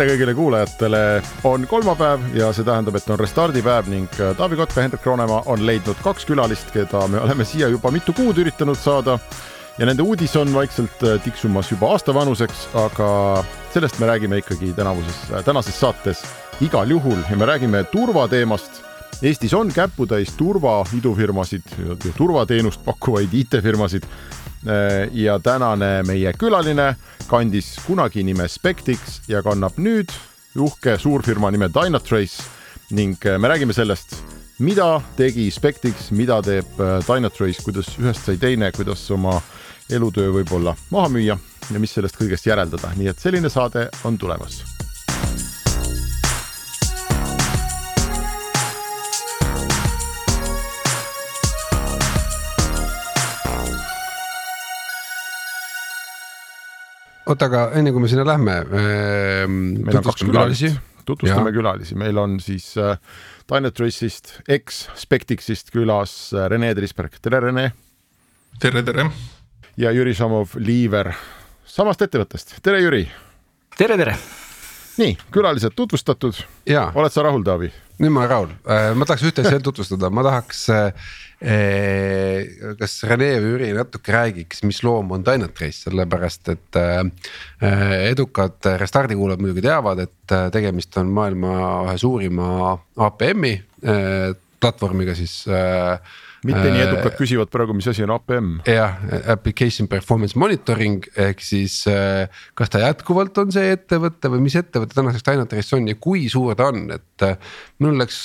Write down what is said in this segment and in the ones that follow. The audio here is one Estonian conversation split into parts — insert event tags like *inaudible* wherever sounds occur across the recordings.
tere kõigile kuulajatele, on kolmapäev ja see tähendab, et on restardipäev ning äh, Taavi Kotka Hendrik Roonemaa on leidnud kaks külalist, keda me oleme siia juba mitu kuud üritanud saada. ja nende uudis on vaikselt äh, tiksumas juba aastavanuseks, aga sellest me räägime ikkagi tänavuses, äh, tänases saates igal juhul ja me räägime turvateemast. Eestis on käputäis turvaidufirmasid ja turvateenust pakkuvaid IT-firmasid ja tänane meie külaline kandis kunagi nime Spectix ja kannab nüüd uhke suurfirma nime Dynatrace. Ning äh, me räägime sellest, mida tegi Spectix, mida teeb äh, Dynatrace, kuidas ühest sai teine, kuidas oma elutöö võib-olla maha müüa ja mis sellest kõigest järeldada, nii et selline saade on tulemas oota, aga enne kui me sinna lähme äh,. meil on kaks külalist, tutvustame ja. külalisi, meil on siis äh, Dynatrace'ist, eks-Spectixist külas äh, Rene Trisberg, tere Rene. tere, tere. ja Jüri Samov, Liiver samast ettevõttest, tere Jüri. tere, tere. Nii, külalised tutvustatud. oled sa rahul, Taavi? nüüd ma olen rahul, äh, ma tahaks ühte asja tutvustada, ma tahaks Eh, kas Rene või Jüri natuke räägiks, mis loom on Dynatrace, sellepärast et eh, edukad Restardi kuulajad muidugi teavad, et eh, tegemist on maailma ühe suurima APM-i platvormiga siis mitte nii edukad küsivad praegu, mis asi on APM. jah, application performance monitoring ehk siis äh, kas ta jätkuvalt on see ettevõte või mis ettevõte tänaseks Dynatrace on ja kui suur ta on, et. Äh, mul läks,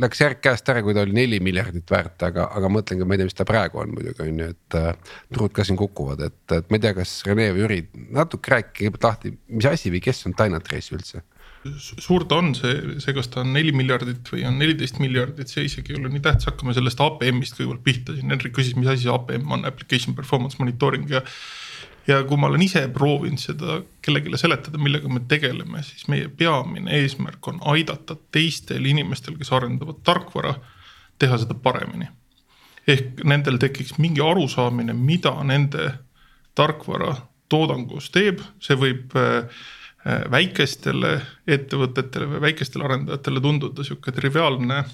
läks järg käest ära, kui ta oli neli miljardit väärt, aga, aga mõtlengi, ma ei tea, mis ta praegu on muidugi on ju, et. Äh, turud ka siin kukuvad, et, et ma ei tea, kas Rene või Jüri natuke rääkige kõigepealt lahti, mis asi või kes on Dynatrace üldse suur ta on, see, see, kas ta on neli miljardit või on neliteist miljardit, see isegi ei ole nii tähtis, hakkame sellest APM-ist kõigepealt pihta, siin Henrik küsis, mis asi see APM on, application performance monitoring ja. ja kui ma olen ise proovinud seda kellelegi seletada, millega me tegeleme, siis meie peamine eesmärk on aidata teistel inimestel, kes arendavad tarkvara, teha seda paremini. ehk nendel tekiks mingi arusaamine, mida nende tarkvara toodangus teeb, see võib Äh, väikestele ettevõtetele või väikestele arendajatele tunduda sihuke triviaalne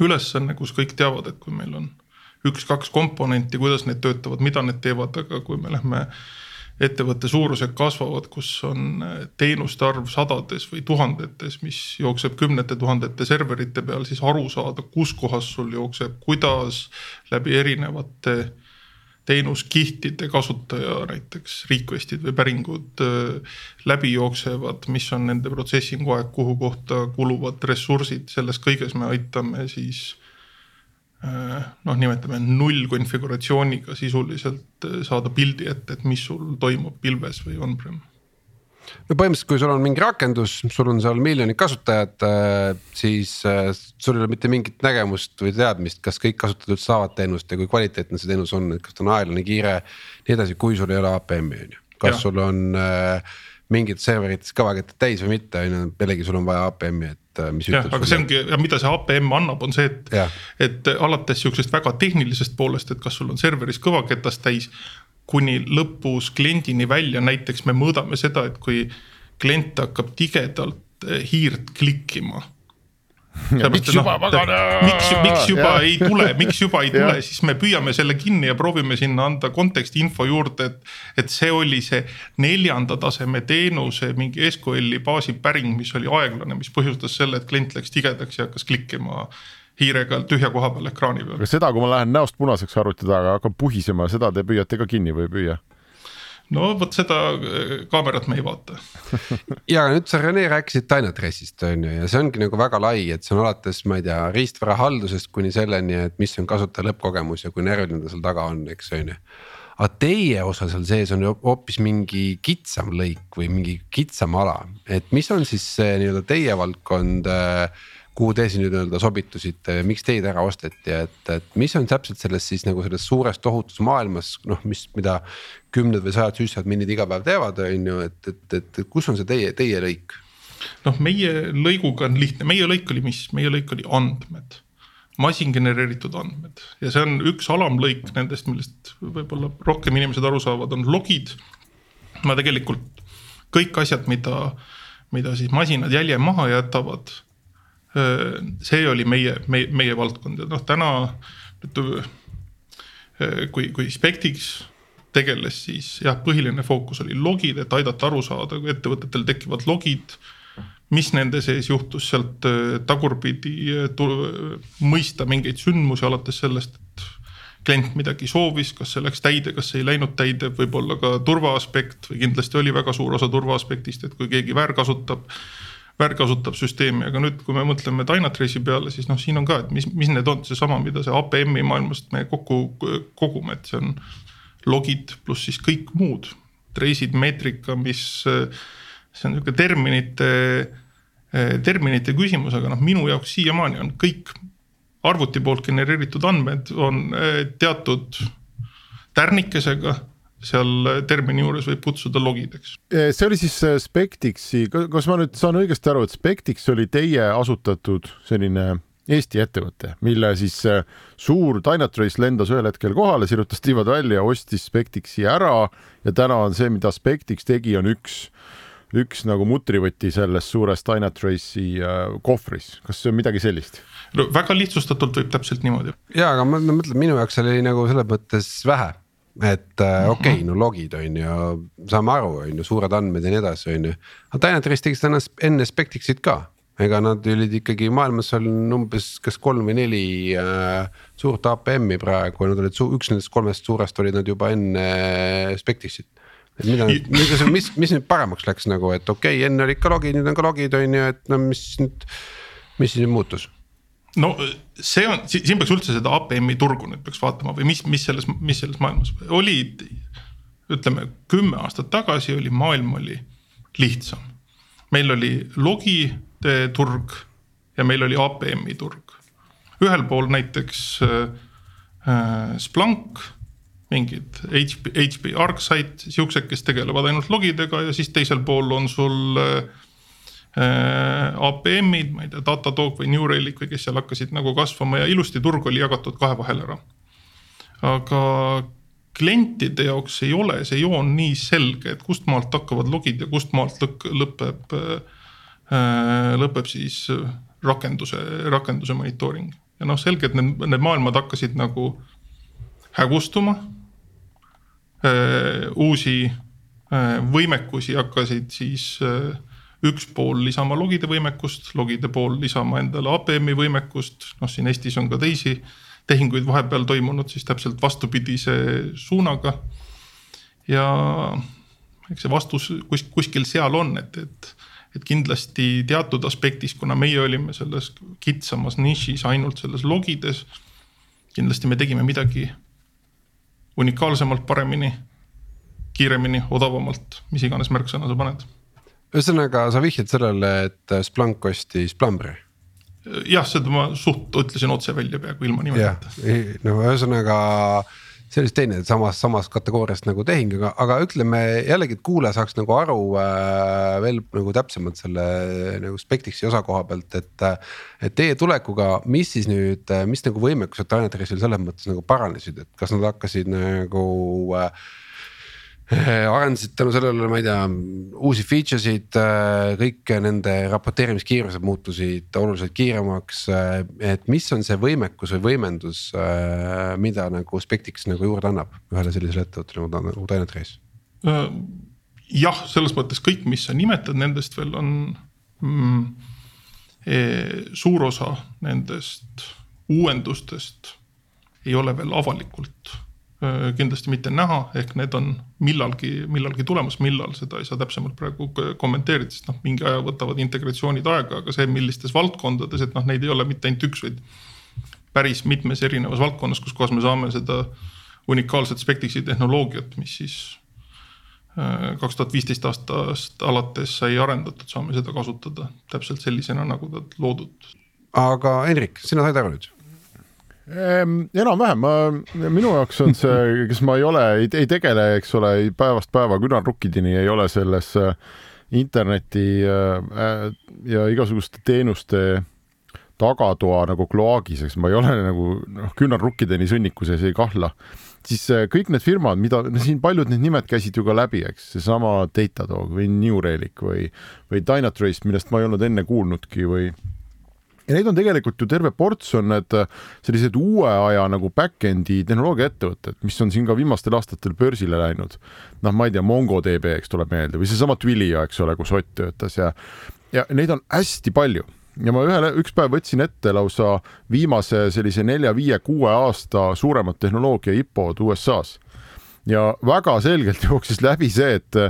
ülesanne, kus kõik teavad, et kui meil on üks-kaks komponenti, kuidas need töötavad, mida need teevad, aga kui me lähme ettevõtte suurused kasvavad, kus on äh, teenuste arv sadades või tuhandetes, mis jookseb kümnete tuhandete serverite peal, siis aru saada, kus kohas sul jookseb, kuidas läbi erinevate teenuskihtide kasutaja näiteks request'id või päringud äh, läbi jooksevad, mis on nende processing aeg, kuhu kohta kuluvad ressursid, selles kõiges me aitame siis äh, noh, nimetame null konfiguratsiooniga sisuliselt äh, saada pildi ette, et mis sul toimub pilves või on-prem no põhimõtteliselt, kui sul on mingi rakendus, sul on seal miljonid kasutajad, äh, siis äh, sul ei ole mitte mingit nägemust või teadmist, kas kõik kasutajad üldse saavad teenust ja kui kvaliteetne see teenus on, et kas ta on aeglane, kiire. nii edasi, kui sul ei ole APM-i on ju, kas ja. sul on äh, mingid serverid kõvaketted täis või mitte, on ju, jällegi sul on vaja APM-i, et mis jah, aga see ongi mida see APM annab, on see, et, et alates sihukesest väga tehnilisest poolest, et kas sul on serveris kõvaketast täis kuni lõpus kliendini välja, näiteks me mõõdame seda, et kui klient hakkab tigedalt eh, hiirt klikkima miks juba no, pagana. miks, miks juba ja. ei tule, miks juba ei *laughs* tule, siis me püüame selle kinni ja proovime sinna anda konteksti info juurde, et. et see oli see neljanda taseme teenuse mingi SQL-i baasi päring, mis oli aeglane, mis põhjustas selle, et klient läks tigedaks ja hakkas klikkima hiirega tühja koha peal ekraani peal. aga seda, kui ma lähen näost punaseks arvuti taga, hakkan puhisema, seda te püüate ka kinni või ei püüa? no vot seda äh, kaamerat me ei vaata *laughs* ja nüüd sa Rene rääkisid Dynatrace'ist on ju ja see ongi nagu väga lai, et see on alates, ma ei tea, riistvara haldusest kuni selleni, et mis on kasutaja lõppkogemus ja kui närviline ta seal taga on, eks on ju. aga teie osa seal sees on ju hoopis mingi kitsam lõik või mingi kitsam ala, et mis on siis see nii-öelda teie valdkond kuhu te siin nii-öelda sobitusite ja miks teid ära osteti, et, et mis on täpselt selles siis nagu selles suures tohutus maailmas noh, mis, mida kümned või sajad süssadminid iga päev teevad, on ju, et, et, et kus on see teie, teie lõik? noh, meie lõiguga on lihtne, meie lõik oli mis, meie lõik oli andmed. Masin genereeritud andmed. Ja see on üks alamlõik nendest, millest võib-olla rohkem inimesed aru saavad, on logid. ma tegelikult kõik asjad, mida, mida siis masinad jälje maha jätavad see oli meie, meie, meie valdkond ja noh, täna kui, kui Spectix tegeles, siis jah, põhiline fookus oli logid, et aidata aru saada, kui ettevõtetel tekivad logid. mis nende sees juhtus sealt tagurpidi mõista mingeid sündmusi alates sellest, et klient midagi soovis, kas see läks täide, kas see ei läinud täide, võib-olla ka turva aspekt või kindlasti oli väga suur osa turva aspektist, et kui keegi väärkasutab väärkasutab süsteemi, aga nüüd, kui me mõtleme Dynatrace'i peale, siis noh, siin on ka, et mis, mis need on, seesama, mida see APM-i maailmast me kokku kogume, et see on logid pluss siis kõik muud. Trace'id, meetrika, mis, see on nihuke terminite, terminite küsimus, aga noh, minu jaoks siiamaani on kõik arvuti poolt genereeritud andmed on teatud tärnikesega seal termini juures võib kutsuda logideks. see oli siis äh, Spectixi, kas ma nüüd saan õigesti aru, et Spectix oli teie asutatud selline Eesti ettevõte, mille siis äh, suur Dynatrace lendas ühel hetkel kohale, sirutas tiivad välja, ostis Spectixi ära ja täna on see, mida Spectix tegi, on üks üks nagu mutrivõti selles suures Dynatrace'i äh, kohvris, kas see on midagi sellist? no väga lihtsustatult võib täpselt niimoodi. ja, aga ma mõtlen, minu jaoks oli nagu selles mõttes vähe et äh, mhm. okei okay,, no logid on ju, saame aru, on ju, suured andmed ja nii edasi, on ju. aga Dynatrace tegi seda enne Spectixit ka, ega nad olid ikkagi maailmas on umbes kas kolm või neli äh, suurt APM-i praegu, nad olid üks nendest kolmest suurest olid nad juba enne Spectixit. et mida, *laughs* mida, mis, mis nüüd paremaks läks nagu, et okei okay,, enne olid ka logid, nüüd on ka logid on ju, et no mis nüüd, mis siis nüüd muutus no see on, siin peaks üldse seda APM-i turgu nüüd peaks vaatama või mis, mis selles, mis selles maailmas olid. ütleme kümme aastat tagasi oli maailm oli lihtsam. meil oli logide turg ja meil oli APM-i turg. ühel pool näiteks äh, Splunk, mingid HP, HP ArcSight, siuksed, kes tegelevad ainult logidega ja siis teisel pool on sul Äh, APM-id, ma ei tea, Datadog või New Relic või kes seal hakkasid nagu kasvama ja ilusti turg oli jagatud kahe vahele ära. aga klientide jaoks ei ole see joon nii selge, et kust maalt hakkavad logid ja kust maalt lõpeb, äh, lõpeb siis rakenduse, rakenduse monitooring. ja noh, selge, et need, need maailmad hakkasid nagu hägustuma. Äh, uusi võimekusi hakkasid siis üks pool lisama logide võimekust, logide pool lisama endale APM-i võimekust, noh siin Eestis on ka teisi tehinguid vahepeal toimunud siis täpselt vastupidise suunaga. ja eks see vastus kus, kuskil seal on, et, et, et kindlasti teatud aspektis, kuna meie olime selles kitsamas nišis ainult selles logides. kindlasti me tegime midagi unikaalsemalt, paremini, kiiremini, odavamalt, mis iganes märksõna sa paned ühesõnaga, sa vihjad sellele, et Splunk ostis Plumbri? jah, seda ma suht ütlesin otse välja peaaegu ilma nimetamata. no ühesõnaga see oli siis teine samas, samas kategooriast nagu tehing, aga, aga ütleme jällegi, et kuulaja saaks nagu aru äh, veel nagu täpsemalt selle nagu Spectixi osa koha pealt, et. et teie tulekuga, mis siis nüüd, mis nagu võimekused Dynatrace'il selles mõttes nagu paranesid, et kas nad hakkasid nagu äh, Äh, *laughs* arendasid tänu sellele, ma ei tea, uusi feature sid, äh, kõik nende raporteerimiskiirused muutusid oluliselt kiiremaks. Äh, et mis on see võimekus või võimendus, mida nagu Spectix nagu juurde annab ühele sellisele ettevõttele nagu Dynatrace? jah, selles mõttes kõik, mis sa nimetad, nendest veel on mm, e, suur osa nendest uuendustest ei ole veel avalikult Äh, kindlasti mitte näha, ehk need on millalgi, millalgi tulemas, millal seda ei saa täpsemalt praegu kommenteerida, sest noh, mingi aja võtavad integratsioonid aega, aga see, millistes valdkondades, et noh, neid ei ole mitte ainult üks, vaid päris mitmes erinevas valdkonnas, kus kohas me saame seda unikaalset Spectixi tehnoloogiat, mis siis äh, kaks tuhat viisteist aastast alates sai arendatud, saame seda kasutada täpselt sellisena, nagu ta loodud. aga Henrik, sina said aru nüüd? Ehm, enam-vähem, ma, minu jaoks on see, kes ma ei ole, ei tegele, eks ole, päevast päeva küünarnukkideni ei ole selles äh, interneti äh, ja igasuguste teenuste tagatoa nagu kloaagis, eks ma ei ole nagu noh, küünarnukkideni sõnniku sees ei kahla. Siis äh, kõik need firmad, mida no siin paljud need nimed käisid ju ka läbi, eks, seesama Datadog või New Relic või, või Dynatrace, millest ma ei olnud enne kuulnudki või ja neid on tegelikult ju terve ports on need äh, sellised uue aja nagu back-end'i tehnoloogiaettevõtted, mis on siin ka viimastel aastatel börsile läinud. noh, ma ei tea, MongoDB, eks tuleb meelde või seesama Twilio, eks ole, kus Ott töötas ja ja neid on hästi palju ja ma ühel, üks päev võtsin ette lausa viimase sellise nelja-viie-kuue aasta suuremad tehnoloogia IPO-d USA-s ja väga selgelt jooksis läbi see, et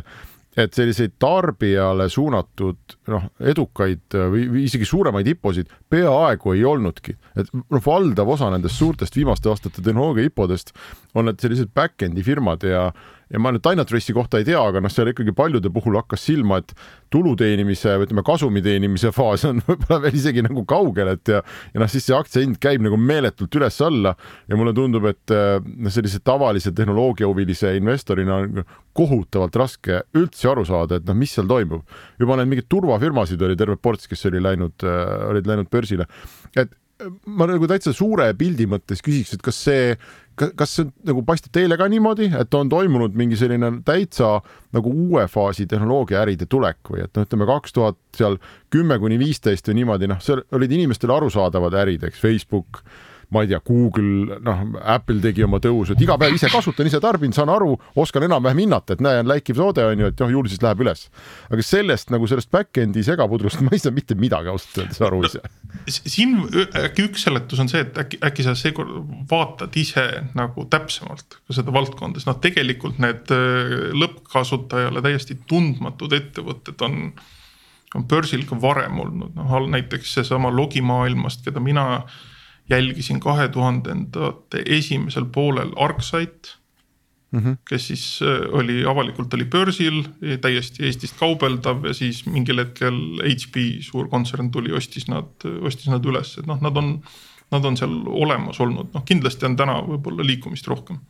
et selliseid tarbijale suunatud noh, edukaid või, või isegi suuremaid IPO-sid peaaegu ei olnudki, et noh, valdav osa nendest suurtest viimaste aastate tehnoloogia IPO-dest on need sellised back-end'i firmad ja ja ma nüüd Dynatrace'i kohta ei tea, aga noh, seal ikkagi paljude puhul hakkas silma, et tulu teenimise või ütleme, kasumi teenimise faas on *laughs* võib-olla veel isegi nagu kaugel, et ja ja noh, siis see aktsia hind käib nagu meeletult üles-alla ja mulle tundub, et noh, sellise tavalise tehnoloogiahuvilise investorina on kohutavalt raske üldse aru saada, et noh, mis seal toimub. juba need mingid turvafirmasid oli terve ports, kes oli läinud, äh, olid läinud börsile, et ma nagu täitsa suure pildi mõttes küsiks, et kas see kas see nagu paistab teile ka niimoodi, et on toimunud mingi selline täitsa nagu uue faasi tehnoloogiaäride tulek või et noh, ütleme kaks tuhat seal kümme kuni viisteist või niimoodi, noh, seal olid inimestele arusaadavad ärid, eks, Facebook ma ei tea, Google, noh, Apple tegi oma tõusu, et iga päev ise kasutan, ise tarbin, saan aru, oskan enam-vähem hinnata, et näe, on läikiv toode on ju, et noh, ju siis läheb üles. aga sellest nagu sellest back-end'i segapudrust *laughs* ma ei saa mitte midagi ausalt öeldes aru ise. siin äkki üks seletus on see, et äkki, äkki sa seekord vaatad ise nagu täpsemalt seda valdkonda, sest noh, tegelikult need äh, lõppkasutajale täiesti tundmatud ettevõtted on on börsil ka varem olnud, noh näiteks seesama logimaailmast, keda mina äh, jälgisin kahe tuhandendate esimesel poolel Arksite mm. -hmm. kes siis äh, oli avalikult oli börsil, täiesti Eestist kaubeldav ja siis mingil hetkel HP suur kontsern tuli, ostis nad, ostis nad üles, et noh, nad on, nad on seal olemas olnud, noh kindlasti on täna võib-olla liikumist rohkem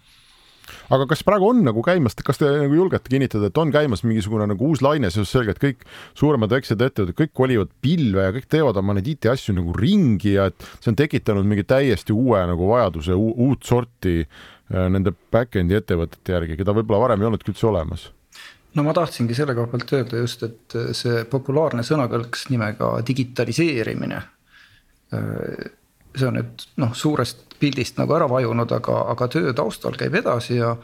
aga kas praegu on nagu käimas, kas te nagu julgete kinnitada, et on käimas mingisugune nagu uus laine, sest selge, et kõik suuremad väiksed ettevõtted, kõik kolivad pilve ja kõik teevad oma neid IT-asju nagu ringi ja et see on tekitanud mingi täiesti uue nagu vajaduse, uut sorti äh, nende back-end'i ettevõtete järgi, keda võib-olla varem ei olnudki üldse olemas no ma tahtsingi selle koha pealt öelda just, et see populaarne sõnakõlks nimega digitaliseerimine. Äh, see on nüüd noh, suurest pildist nagu ära vajunud, aga, aga töö taustal käib edasi ja.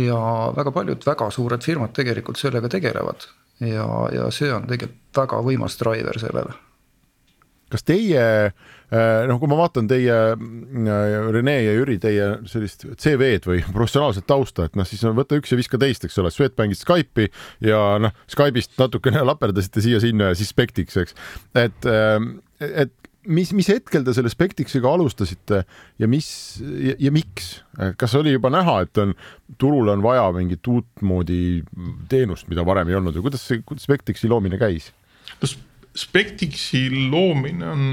ja väga paljud väga suured firmad tegelikult sellega tegelevad ja, ja see on tegelikult väga võimas driver sellele. kas teie äh, noh, kui ma vaatan teie äh, Rene ja Jüri, teie sellist CV-d või professionaalset tausta, et noh, siis võta üks ja viska teist, eks ole, Swedbankist Skype'i ja noh, Skype'ist natukene laperdasite siia-sinna ja siis Spectix, eks. et, äh, et mis, mis hetkel te selle Spectixiga alustasite ja mis ja, ja miks, kas oli juba näha, et on, turule on vaja mingit uutmoodi teenust, mida varem ei olnud või kuidas see Spectixi loomine käis? no Spectixi loomine on,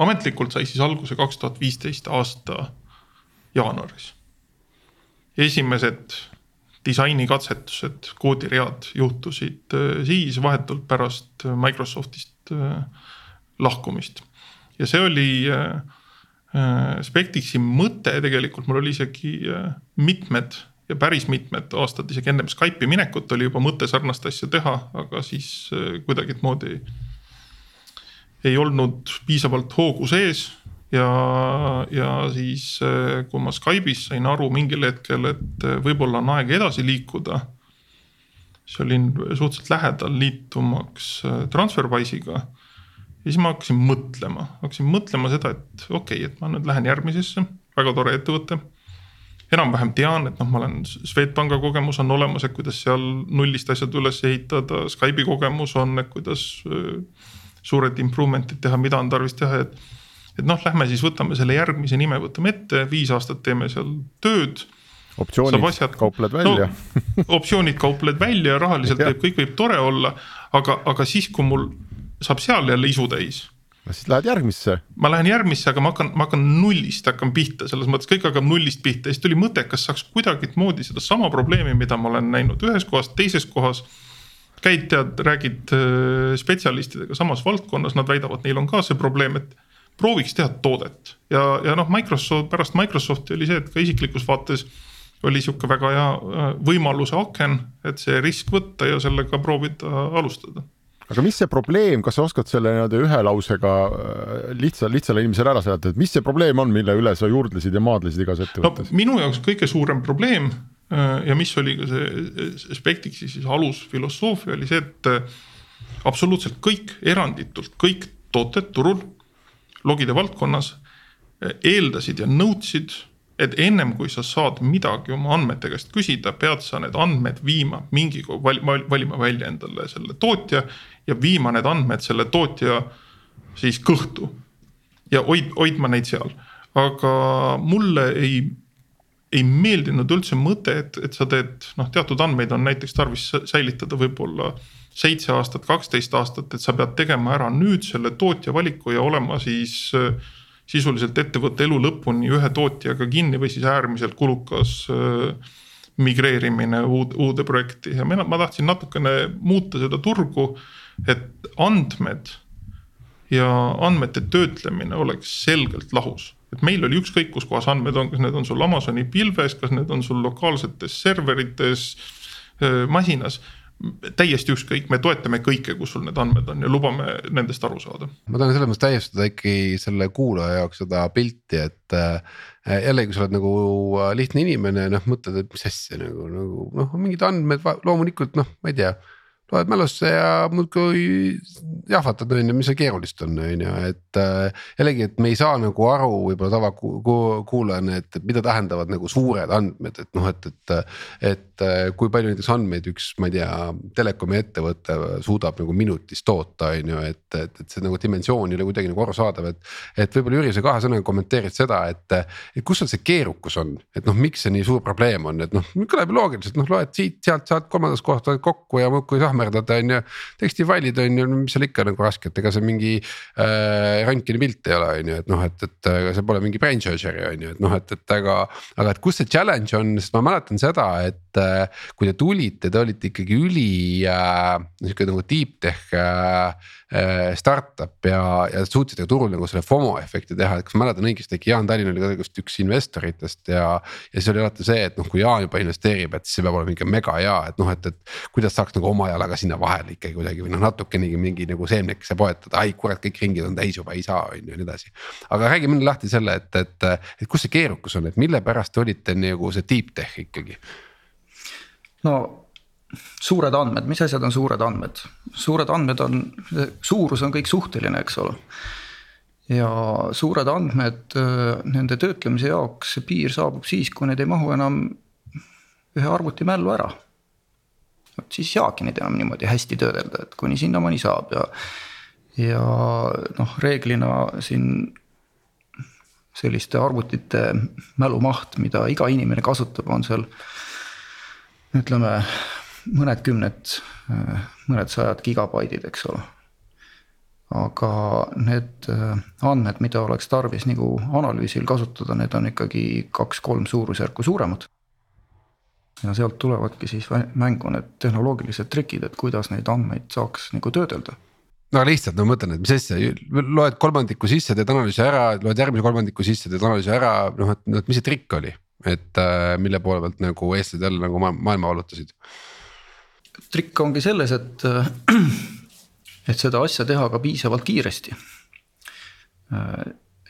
ametlikult sai siis alguse kaks tuhat viisteist aasta jaanuaris. esimesed disainikatsetused, koodiread juhtusid äh, siis vahetult pärast Microsoftist äh, lahkumist ja see oli äh, äh, Spectixi mõte tegelikult, mul oli isegi äh, mitmed ja päris mitmed aastad isegi ennem Skype'i minekut oli juba mõte sarnast asja teha, aga siis kuidagimoodi ei olnud piisavalt hoogu sees ja, ja siis, kui ma Skype'is sain aru mingil hetkel, et võib-olla on aeg edasi liikuda. siis olin suhteliselt lähedal liitumaks Transferwise'iga ja siis ma hakkasin mõtlema, hakkasin mõtlema seda, et okei okay,, et ma nüüd lähen järgmisesse, väga tore ettevõte. enam-vähem tean, et noh, ma olen Swedbanka kogemus on olemas, et kuidas seal nullist asjad üles ehitada, Skype'i kogemus on, et kuidas suured improvement'id teha, mida on tarvis teha, et. et noh, lähme siis võtame selle järgmise nime, võtame ette, viis aastat teeme seal tööd. Optsioonid asjad, kaupled välja. No, optsioonid kaupled välja, rahaliselt *laughs* võib, kõik võib tore olla, aga, aga siis, kui mul saab seal jälle isu täis no siis lähed järgmisse. ma lähen järgmisse, aga ma hakkan, ma hakkan nullist hakkan pihta, selles mõttes kõik hakkab nullist pihta ja siis tuli mõte, kas saaks kuidagimoodi sedasama probleemi, mida ma olen näinud ühes kohas, teises kohas. käid, tead, räägid äh, spetsialistidega samas valdkonnas, nad väidavad, neil on ka see probleem, et prooviks teha toodet ja, ja noh, Microsoft pärast Microsofti oli see, et ka isiklikus vaates oli sihuke väga hea äh, võimaluse aken, et see risk võtta ja sellega proovida alustada aga mis see probleem, kas sa oskad selle nii-öelda ühe lausega äh, lihtsa, lihtsale inimesele ära seletada, et mis see probleem on, mille üle sa juurdlesid ja maadlesid igas ettevõttes no,? minu jaoks kõige suurem probleem äh, ja mis oli ka see Spectixi siis alusfilosoofia oli see, et äh, absoluutselt kõik, eranditult kõik tooted turul logide valdkonnas eeldasid ja nõudsid et ennem kui sa saad midagi oma andmete käest küsida, pead sa need andmed viima mingi, valima välja endale selle tootja ja viima need andmed selle tootja siis kõhtu. ja hoid-, hoidma neid seal, aga mulle ei, ei meeldinud üldse mõte, et, et sa teed noh, teatud andmeid on näiteks tarvis säilitada võib-olla seitse aastat, kaksteist aastat, et sa pead tegema ära nüüd selle tootja valiku ja olema siis äh, sisuliselt ettevõtte elu lõpuni ühe tootjaga kinni või siis äärmiselt kulukas äh, migreerimine uude, uude projekti ja mina, ma tahtsin natukene muuta seda turgu, et andmed ja andmete töötlemine oleks selgelt lahus. et meil oli ükskõik, kus kohas andmed on, kas need on sul Amazoni pilves, kas need on sul lokaalsetes serverites, masinas täiesti ükskõik, me toetame kõike, kus sul need andmed on ja lubame nendest aru saada. ma tahan selles mõttes täiustada ikkagi selle kuulaja jaoks seda pilti, et äh, jällegi, kui sa oled nagu äh, lihtne inimene, noh mõtled, et mis asja nagu, nagu noh, mingid andmed loomulikult noh, ma ei tea loed mälusse ja muudkui jahvatad, on ju, mis seal keerulist on, on ju, et äh,. jällegi, et me ei saa nagu aru võib-olla tavakuulajana, et mida tähendavad nagu suured andmed, et noh, et, et. et äh, kui palju näiteks andmeid üks, ma ei tea, telekomi ettevõte suudab nagu minutis toota, on ju, et, et, et see nagu dimensioon ei ole kuidagi nagu arusaadav, et. et võib-olla Jüri, sa kahe sõnaga kommenteerid seda, et, et kus seal see keerukus on, et noh, miks see nii suur probleem on, et noh, kõlab ju loogiliselt, noh loed siit-sealt, saad kolmandast kohast kokku ja muudkui sahme sahmerdada, on ju. tekstifailid on ju, mis seal ikka nagu rasket, ega see mingi äh, Rankini pilt ei ole, on ju, et noh, et, et ega see pole mingi brain surgery on ju, et noh, et, et aga. aga et kus see challenge on, sest ma mäletan seda, et äh, kui te tulite, te olite ikkagi üli äh, sihuke nagu deep tech äh, Äh, startup ja, ja suutsite turul nagu selle FOMO efekti teha, et kas ma mäletan õigesti, äkki Jaan Tallinn oli vist üks investoritest ja. ja siis oli alati see, et noh, kui Jaan juba investeerib, et siis see peab olema ikka mega hea, et noh, et, et. kuidas saaks nagu oma jalaga sinna vahele ikkagi kuidagi või noh, natukenegi mingi nagu seemnekese poetada, ai kurat, kõik ringid on täis juba, ei saa on ju ja nii edasi. aga räägi mulle lahti selle, et, et, et kus see keerukus on, et mille pärast olite nagu see deep tech ikkagi? No suured andmed, mis asjad on suured andmed? suured andmed on, suurus on kõik suhteline, eks ole. ja suured andmed, nende töötlemise jaoks see piir saabub siis, kui need ei mahu enam ühe arvuti mällu ära. vot siis ei saagi neid enam niimoodi hästi töödelda, et kuni sinnamaani saab ja. ja noh, reeglina siin selliste arvutite mälumaht, mida iga inimene kasutab, on seal ütleme mõned kümned, mõned sajad gigabaidid, eks ole. aga need äh, andmed, mida oleks tarvis nagu analüüsil kasutada, need on ikkagi kaks-kolm suurusjärku suuremad. ja sealt tulevadki siis mängu need tehnoloogilised trikid, et kuidas neid andmeid saaks nagu töödelda no lihtsalt no ma mõtlen, et mis asja, loed kolmandiku sisse, teed analüüsi ära, loed järgmise kolmandiku sisse, teed analüüsi ära, noh, et, et mis see trikk oli, et äh, mille poole pealt nagu eestlased jälle nagu maailma vallutasid trikk ongi selles, et, et seda asja teha ka piisavalt kiiresti.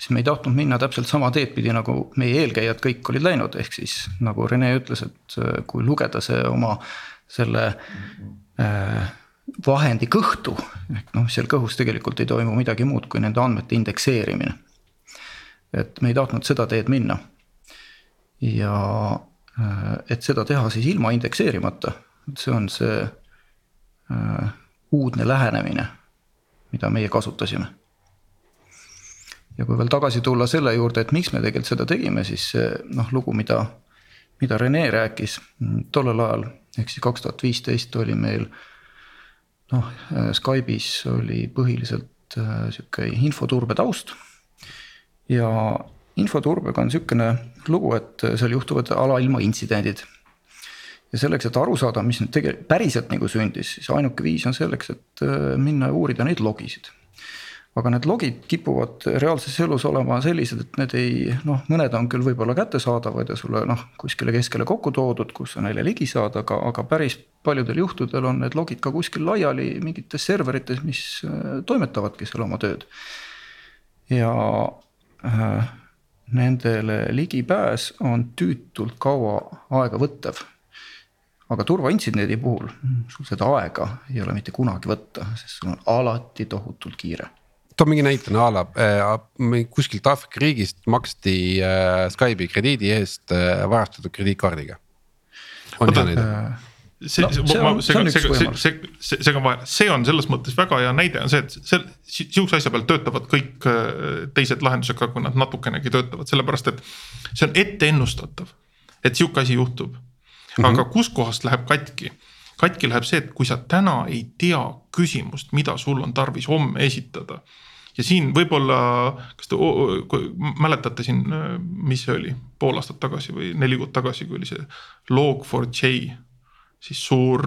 siis me ei tahtnud minna täpselt sama teed pidi, nagu meie eelkäijad kõik olid läinud, ehk siis nagu Rene ütles, et kui lugeda see oma selle äh, vahendi kõhtu, ehk noh, seal kõhus tegelikult ei toimu midagi muud kui nende andmete indekseerimine. et me ei tahtnud seda teed minna. Ja äh, et seda teha siis ilma indekseerimata see on see äh, uudne lähenemine, mida meie kasutasime. ja kui veel tagasi tulla selle juurde, et miks me tegelikult seda tegime, siis noh, lugu, mida mida Rene rääkis tollel ajal, ehk siis kaks tuhat viisteist oli meil noh, Skype'is oli põhiliselt äh, sihuke infoturbe taust. ja infoturbega on sihukene lugu, et seal juhtuvad alailma intsidendid. ja selleks, et aru saada, mis nüüd tegelikult päriselt nagu sündis, siis ainuke viis on selleks, et äh, minna ja uurida neid logisid aga need logid kipuvad reaalses elus olema sellised, et need ei noh, mõned on küll võib-olla kättesaadavad ja sulle noh, kuskile keskele kokku toodud, kus sa neile ligi saad, aga, aga päris paljudel juhtudel on need logid ka kuskil laiali mingites serverites, mis äh, toimetavadki seal oma tööd. ja äh, nendele ligipääs on tüütult kaua aega võttev. Aga turvaintsidendi puhul sul seda aega ei ole mitte kunagi võtta, sest sul on alati tohutult kiire. Too mingi näite a la äh, kuskilt Aafrika riigist maksti äh, Skype'i krediidi eest äh, varastatud krediitkaardiga. on hea näide? äh, see no,, see, see on, see see, see, see, see, see on vaja, see on selles mõttes väga hea näide on see, et see, sihukese asja peal töötavad kõik äh, teised lahendused ka, kui nad natukenegi töötavad, sellepärast et. see on ette ennustatav, et sihuke asi juhtub, aga mm -hmm. kuskohast läheb katki katki läheb see, et kui sa täna ei tea küsimust, mida sul on tarvis homme esitada ja siin võib-olla, kas te mäletate siin, mis see oli, pool aastat tagasi või neli kuud tagasi, kui oli see Log4j. Siis suur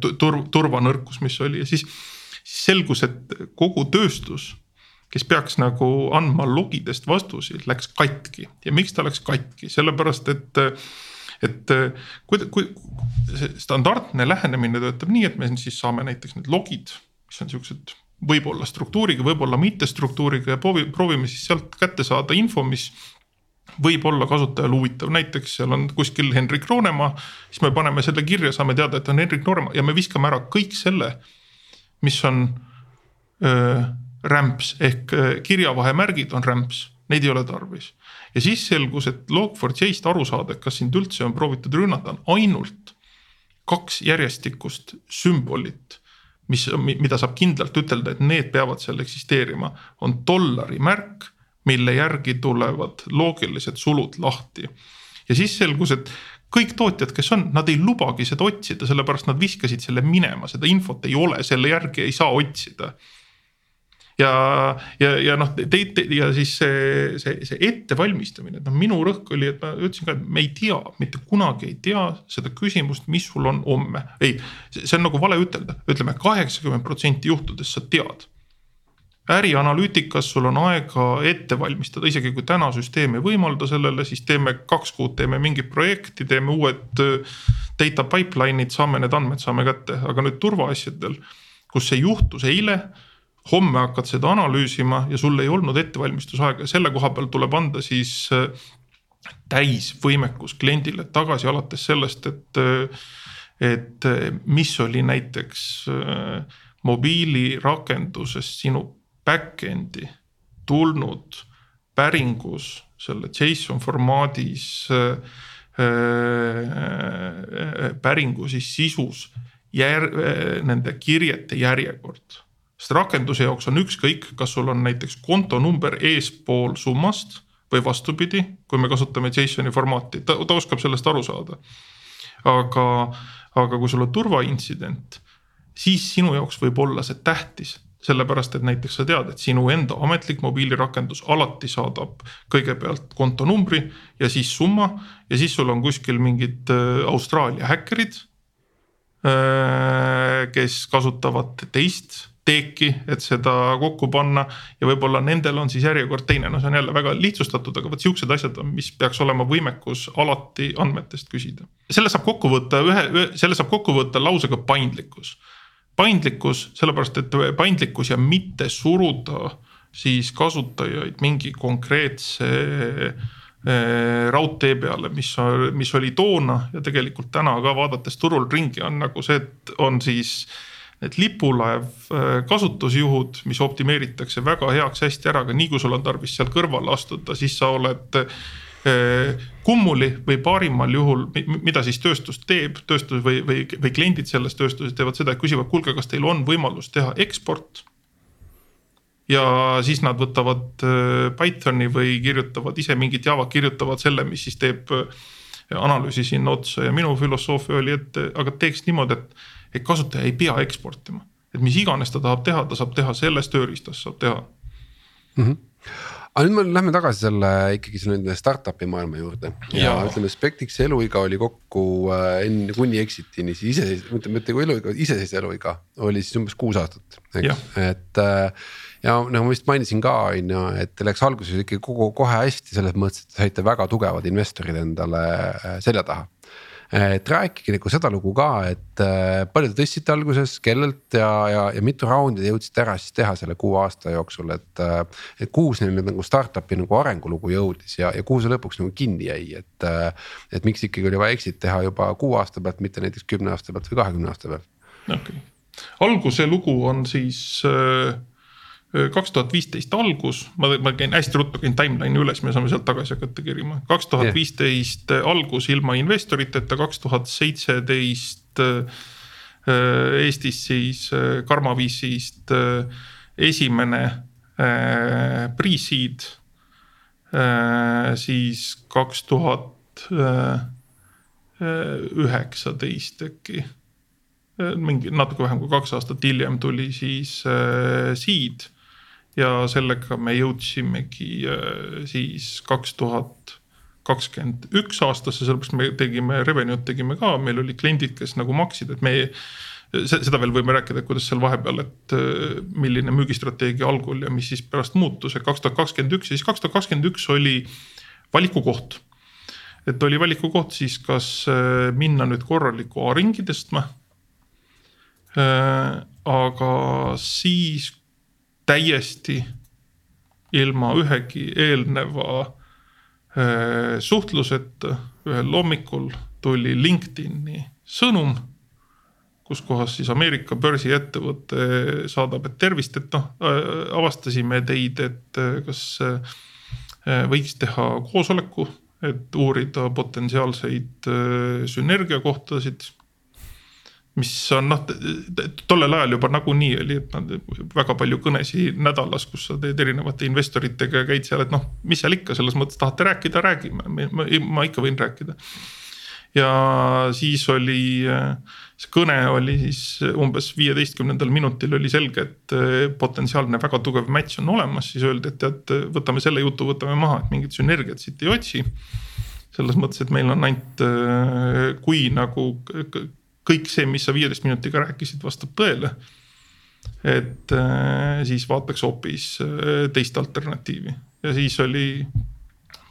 tur-, turvanõrkus, mis oli ja siis, siis selgus, et kogu tööstus kes peaks nagu andma logidest vastuseid, läks katki. Ja miks ta läks katki, sellepärast et et kui, kui see standardne lähenemine töötab nii, et me siis saame näiteks need logid, mis on siuksed võib-olla struktuuriga, võib-olla mitte struktuuriga ja proovi, proovime siis sealt kätte saada info, mis võib olla kasutajale huvitav, näiteks seal on kuskil Hendrik Roonemaa, siis me paneme selle kirja, saame teada, et on Hendrik Roonemaa ja me viskame ära kõik selle, mis on öö, rämps. Ehk kirjavahemärgid on rämps, neid ei ole tarvis. ja siis selgus, et Log4j-st aru saada, et kas sind üldse on proovitud rünnata, on ainult kaks järjestikust sümbolit mis, mida saab kindlalt ütelda, et need peavad seal eksisteerima, on dollari märk, mille järgi tulevad loogilised sulud lahti. ja siis selgus, et kõik tootjad, kes on, nad ei lubagi seda otsida, sellepärast nad viskasid selle minema, seda infot ei ole, selle järgi ei saa otsida ja, ja, ja noh, te, te ja siis see, see, see ettevalmistamine, et noh, minu rõhk oli, et ma ütlesin ka, et me ei tea, mitte kunagi ei tea seda küsimust, mis sul on homme. ei, see on nagu vale ütelda, ütleme kaheksakümmend protsenti juhtudest sa tead ärianalüütikas sul on aega ette valmistada, isegi kui täna süsteem ei võimalda sellele, siis teeme kaks kuud, teeme mingit projekti, teeme uued äh, data pipeline'id, saame need andmed saame kätte, aga nüüd turvaasjadel, kus see juhtus eile homme hakkad seda analüüsima ja sul ei olnud ettevalmistusaega. Ja selle koha peal tuleb anda siis äh, täisvõimekus kliendile tagasi alates sellest, et, äh, et mis oli näiteks mobiilirakendusest sinu back-end'i tulnud päringus selle JSON formaadis päringu siis sisus jär, nende kirjete järjekord sest rakenduse jaoks on ükskõik, kas sul on näiteks kontonumber eespool summast või vastupidi, kui me kasutame JSON-i formaati, ta, ta oskab sellest aru saada. aga, aga kui sul on turvaintsident, siis sinu jaoks võib olla see tähtis sellepärast, et näiteks sa tead, et sinu enda ametlik mobiilirakendus alati saadab kõigepealt kontonumbri ja siis summa ja siis sul on kuskil mingid äh, Austraalia häkkerid. Äh, kes kasutavad teist teeki, et seda kokku panna ja võib-olla nendel on siis järjekord teine, no see on jälle väga lihtsustatud, aga vot siuksed asjad on, mis peaks olema võimekus alati andmetest küsida. selle saab kokku võtta ühe, ühe, selle saab kokku võtta lausega paindlikkus. Paindlikkus, sellepärast et paindlikkus ja mitte suruda siis kasutajaid mingi konkreetse eh, raudtee peale, mis, mis oli toona ja tegelikult täna ka vaadates turul ringi on nagu see, et on siis need lipulaev äh, kasutusjuhud, mis optimeeritakse väga heaks hästi ära, aga nii kui sul on tarvis seal kõrvale astuda, siis sa oled kummuli või parimal juhul, mida siis tööstus teeb, tööstus või, või, või kliendid selles tööstuses teevad seda, et küsivad, kuulge, kas teil on võimalus teha eksport. ja siis nad võtavad äh, Pythoni või kirjutavad ise mingit Java, kirjutavad selle, mis siis teeb analüüsisin otsa ja minu filosoofia oli, et aga teeks niimoodi, et, et kasutaja ei pea eksportima. et mis iganes ta tahab teha, ta saab teha selles tööriistas saab teha mm. -hmm aga nüüd me lähme tagasi selle ikkagi selle startup'i maailma juurde. Ja, ja ütleme, Spectixi eluiga oli kokku äh, enne kuni exit'ini siis iseseisv, mitte mitte kui eluiga, iseseisev eluiga oli siis umbes kuus aastat, eks, et äh, ja nagu ma vist mainisin ka on ju, et läks alguses ikkagi kogu kohe hästi selles mõttes, et saite väga tugevad investorid endale äh, selja taha et rääkige nagu seda lugu ka, et äh, palju te tõstsite alguses, kellelt ja, ja, ja mitu raundi te jõudsite ära siis teha selle kuue aasta jooksul, et. Äh, et kuhu see nüüd nagu startup'i nagu arengulugu jõudis ja, ja kuhu see lõpuks nagu kinni jäi, et. et miks ikkagi oli vaja exit teha juba kuue aasta pealt, mitte näiteks kümne aasta pealt või kahekümne aasta pealt? okei okay., alguse lugu on siis äh kaks tuhat viisteist algus, ma, ma käin hästi ruttu käin timeline'i üles, me saame sealt tagasi hakata kerima. kaks tuhat viisteist algus ilma investoriteta, kaks tuhat seitseteist äh, Eestis siis äh, Karmaviisist äh, esimene pre-seed. siis kaks tuhat üheksateist äkki mingi natuke vähem kui kaks aastat hiljem tuli siis äh, seed ja sellega me jõudsimegi äh, siis kaks tuhat kakskümmend üks aastasse, sellepärast me tegime revenue'd tegime ka, meil olid kliendid, kes nagu maksid, et me seda veel võime rääkida, et kuidas seal vahepeal, et äh, milline müügistrateegia algul ja mis siis pärast muutus, et kaks tuhat kakskümmend üks ja siis kaks tuhat kakskümmend üks oli valikukoht. et oli valikukoht siis, kas äh, minna nüüd korralikku A-ringi tõstma. aga siis täiesti ilma ühegi eelneva äh, suhtluseta. Ühel hommikul tuli LinkedIni sõnum, kus kohas siis Ameerika börsiettevõte saadab, et tervist, et noh, äh, avastasime teid, et äh, kas võiks teha koosoleku, et uurida potentsiaalseid sünergiakohtasid mis on noh, tollel ajal juba nagunii oli, väga palju kõnesid nädalas, kus sa teed erinevate investoritega ja käid seal, et noh, mis seal ikka selles mõttes tahate rääkida, räägime, ma, ikka võin rääkida. ja siis oli, see kõne oli siis umbes viieteistkümnendal minutil oli selge, et potentsiaalne väga tugev match on olemas, siis öeldi, et tead, võtame selle jutu, võtame maha, et mingit sünergiat siit ei otsi selles mõttes, et meil on ainult, kui nagu kõik see, mis sa viieteist minutiga rääkisid, vastab tõele. et äh, siis vaataks hoopis äh, teist alternatiivi ja siis oli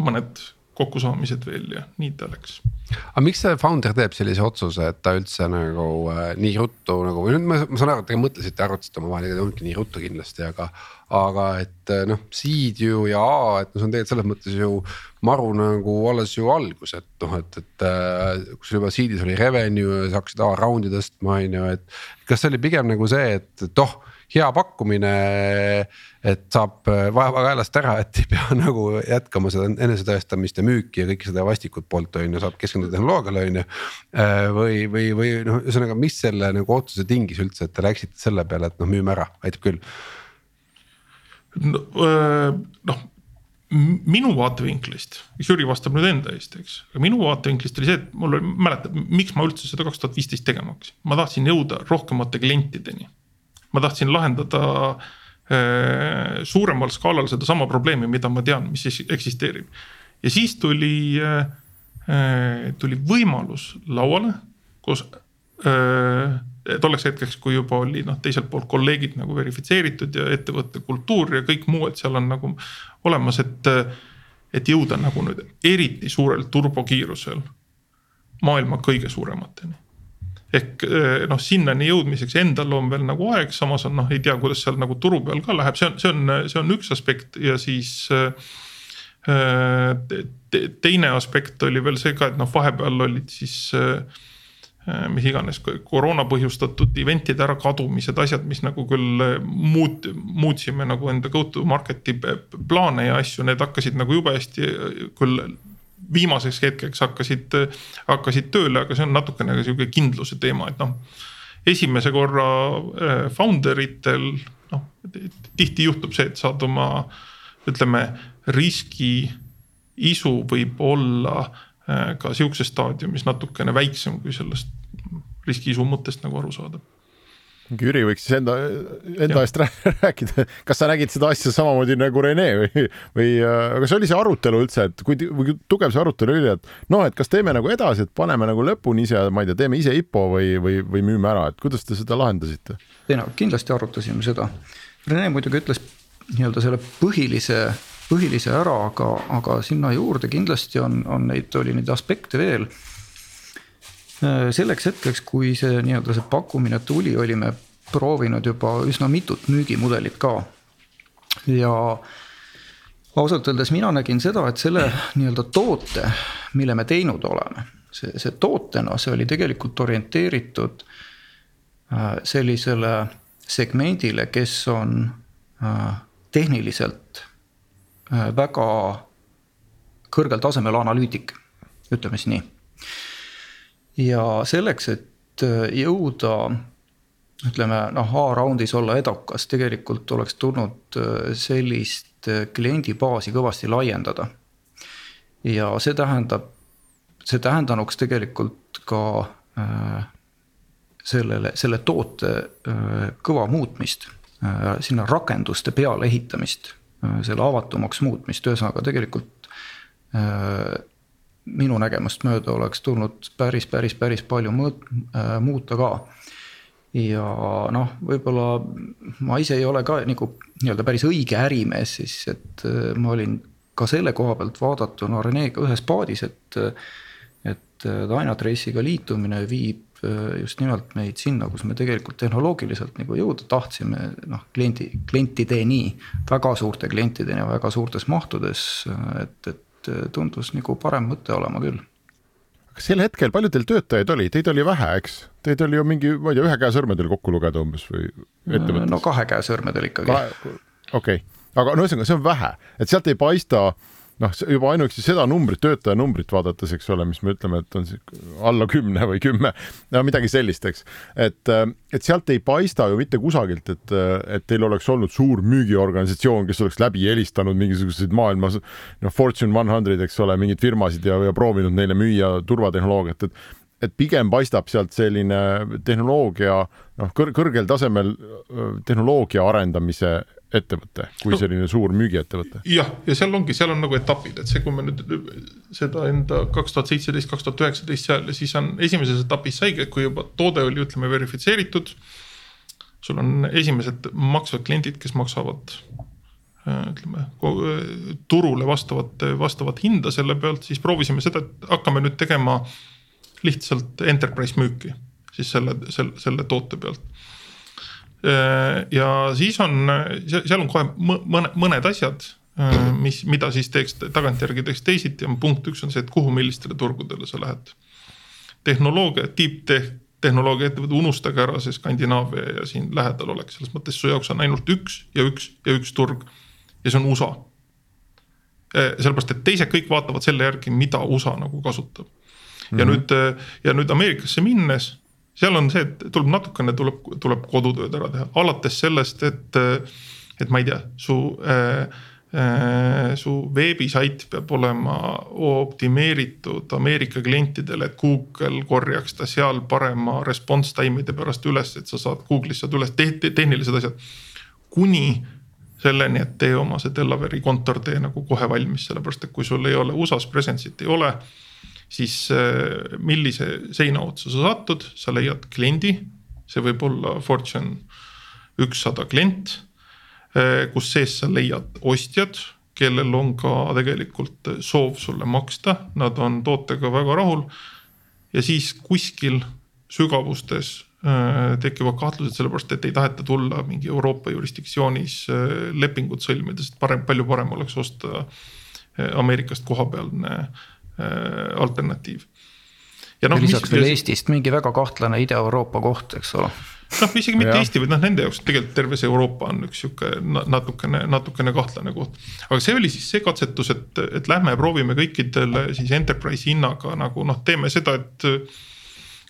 mõned kokkusaamised veel ja nii ta läks. aga miks see founder teeb sellise otsuse, et ta üldse nagu äh, nii ruttu nagu nüüd ma, ma saan aru, et te mõtlesite, arutasite omavahel, ega ei olnudki nii ruttu kindlasti, aga. Aga et äh, noh, seed ju ja A, et no see on tegelikult selles mõttes ju maru nagu alles ju algus, et noh, et, et äh, kus juba seed'is oli revenue ja sa hakkasid A round'i tõstma, on ju, et. kas see oli pigem nagu see, et, et oh hea pakkumine, et saab äh, vaeva kaelast ära, et ei pea *laughs* nagu jätkama seda enesetõestamist ja müüki ja kõike seda vastikut poolt on ju, saab keskenduda tehnoloogiale on ju. Või, või, või noh, ühesõnaga, mis selle nagu otsuse tingis üldse, et te läksite selle peale, et noh, müüme ära, aitab küll. Noh minu vaatevinklist, Jüri vastab nüüd enda eest, eks, aga minu vaatevinklist oli see, et mul oli, mäletad, miks ma üldse seda kaks tuhat viisteist tegema hakkasin, ma tahtsin jõuda rohkemate klientideni ma tahtsin lahendada suuremal skaalal sedasama probleemi, mida ma tean, mis eksisteerib. ja siis tuli, tuli võimalus lauale, kus tolleks hetkeks, kui juba oli noh, teiselt poolt kolleegid nagu verifitseeritud ja ettevõtte kultuur ja kõik muu, et seal on nagu olemas, et. et jõuda nagu nüüd eriti suurel turbokiirusel maailma kõige suuremateni ehk eh, noh, sinnani jõudmiseks endal on veel nagu aeg, samas on noh, ei tea, kuidas seal nagu turu peal ka läheb, see on, see on, see on üks aspekt ja siis äh,. teine aspekt oli veel see ka, et noh, vahepeal olid siis äh, mis iganes koroona põhjustatud event'ide ärakadumised, asjad, mis nagu küll muut-, muutsime nagu enda go to market'i plaane ja asju, need hakkasid nagu jube hästi küll viimaseks hetkeks hakkasid, hakkasid tööle, aga see on natukene sihuke kindluse teema, et noh. esimese korra äh, founder itel noh, tihti juhtub see, et saad oma ütleme riski isu võib olla äh, ka sihukeses staadiumis natukene väiksem kui sellest riskisummutest nagu aru saada Jüri võiks siis enda, enda eest *laughs* rääkida, kas sa nägid seda asja samamoodi nagu Rene või, või äh, kas oli see arutelu üldse, et kui, kui tugev see arutelu oli, et noh, et kas teeme nagu edasi, et paneme nagu lõpuni ise, ma ei tea, teeme ise IPO või, või, või müüme ära, et kuidas te seda lahendasite? ei no kindlasti arutasime seda. Rene muidugi ütles nii-öelda selle põhilise, põhilise ära, aga, aga sinna juurde kindlasti on, on neid, oli neid aspekte veel selleks hetkeks, kui see nii-öelda see pakkumine tuli, olime proovinud juba üsna mitut müügimudelit ka. ja ausalt öeldes mina nägin seda, et selle nii-öelda toote, mille me teinud oleme, see, see tootena, see oli tegelikult orienteeritud äh, sellisele segmendile, kes on äh, tehniliselt väga kõrgel tasemel analüütik, ütleme siis nii ja selleks, et äh, jõuda ütleme noh, A-raundis olla edukas, tegelikult oleks tulnud äh, sellist äh, kliendibaasi kõvasti laiendada. ja see tähendab, see tähendanuks tegelikult ka äh, sellele, selle toote äh, kõva muutmist äh,, sinna rakenduste peale ehitamist, selle avatumaks muutmist, ühesõnaga tegelikult minu nägemust mööda oleks tulnud päris, päris, päris palju mõõt- äh,, muuta ka. ja noh, võib-olla ma ise ei ole ka nagu nii-öelda päris õige ärimees siis, et äh, ma olin ka selle koha pealt vaadatuna Renega ühes paadis, et. et äh, Dynatrace'iga liitumine viib äh, just nimelt meid sinna, kus me tegelikult tehnoloogiliselt nagu jõuda tahtsime, noh kliendi, klientideni, väga suurte klientideni, väga suurtes mahtudes, et, et äh, tundus nagu parem mõte olema küll. kas sel hetkel, palju teil töötajaid oli, teid oli vähe, eks? Teid oli ju mingi, ma ei tea, ühe käe sõrmedel kokku lugeda umbes või ettevõttes? no kahe käe sõrmedel ikkagi. okei okay., aga no ühesõnaga, see on vähe, et sealt ei paista äh, noh, juba ainuüksi seda numbrit, töötaja numbrit vaadates, eks ole, mis me ütleme, et on alla kümne või kümme, no midagi sellist, eks. et, et sealt ei paista ju mitte kusagilt, et, et teil oleks olnud suur müügiorganisatsioon, kes oleks läbi helistanud mingisuguseid maailmas noh, Fortune one hundred, eks ole, mingeid firmasid ja, ja proovinud neile müüa turvatehnoloogiat, et et pigem paistab sealt selline tehnoloogia noh, kõrgel tasemel tehnoloogia arendamise ettevõte kui no, selline suur müügiettevõte. jah, ja seal ongi, seal on nagu etapid, et see, kui me nüüd seda enda kaks tuhat seitseteist, kaks tuhat üheksateist seal siis on esimeses etapis saigi, et kui juba toode oli, ütleme verifitseeritud. sul on esimesed maksvad kliendid, kes maksavad äh, ütleme turule vastavat, vastavat hinda selle pealt, siis proovisime seda, et hakkame nüüd tegema lihtsalt enterprise müüki siis selle, selle, selle toote pealt Äh, ja siis on, seal on kohe mõne, mõned asjad, äh, mis, mida siis teeks tagantjärgi teeks teisiti ja punkt üks on see, et kuhu, millistele turgudele sa lähed. tehnoloogia, tippteh-, tehnoloogia ettevõte, unustage ära see Skandinaavia ja siin lähedal oleks, selles mõttes su jaoks on ainult üks ja üks ja üks turg. ja see on USA. Äh, sellepärast, et teised kõik vaatavad selle järgi, mida USA nagu kasutab. ja mm -hmm. nüüd, ja nüüd Ameerikasse minnes seal on see, et tuleb natukene tuleb, tuleb kodutööd ära teha, alates sellest, et, et ma ei tea, su äh, äh, su veebisait peab olema optimeeritud Ameerika klientidele, et Google korjaks ta seal parema response time'ide pärast üles, et sa saad Google'is saad üles te te tehnilised asjad. kuni selleni, et tee oma see Delaware'i kontor, tee nagu kohe valmis, sellepärast et kui sul ei ole USA-s presence'it ei ole siis äh, millise seina otsa sa satud, sa leiad kliendi, see võib olla Fortune ükssada klient, äh, kus sees sa leiad ostjad, kellel on ka tegelikult soov sulle maksta, nad on tootega väga rahul. ja siis kuskil sügavustes äh, tekivad kahtlused, sellepärast et ei taheta tulla mingi Euroopa jurisdiktsioonis lepingut sõlmida, sest parem, palju parem oleks osta Ameerikast kohapealne Äh, alternatiiv. ja noh. lisaks veel Eestist mingi väga kahtlane Ida-Euroopa koht, eks ole noh, isegi mitte ja. Eesti, vaid noh, nende jaoks tegelikult terve see Euroopa on üks sihuke natukene, natukene kahtlane koht. aga see oli siis see katsetus, et, et lähme proovime kõikidele siis enterprise hinnaga nagu noh, teeme seda, et.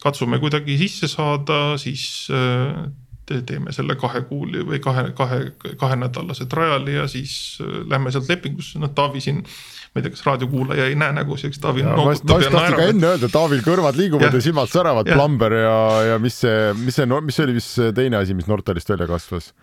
katsume kuidagi sisse saada, siis äh, teeme selle kahe kuuli või kahe, kahe, kahenädalase trial'i ja siis äh, lähme sealt lepingusse, noh Taavi siin. ma ei tea, kas raadiokuulaja ei näe nägusid, eks Taavi ja, ja naerab. ka enne öelda, Taavil kõrvad liiguvad ja, ja silmad säravad, Plumber ja, ja mis see, mis see, mis see oli, mis teine asi, mis Nortalist välja kasvas?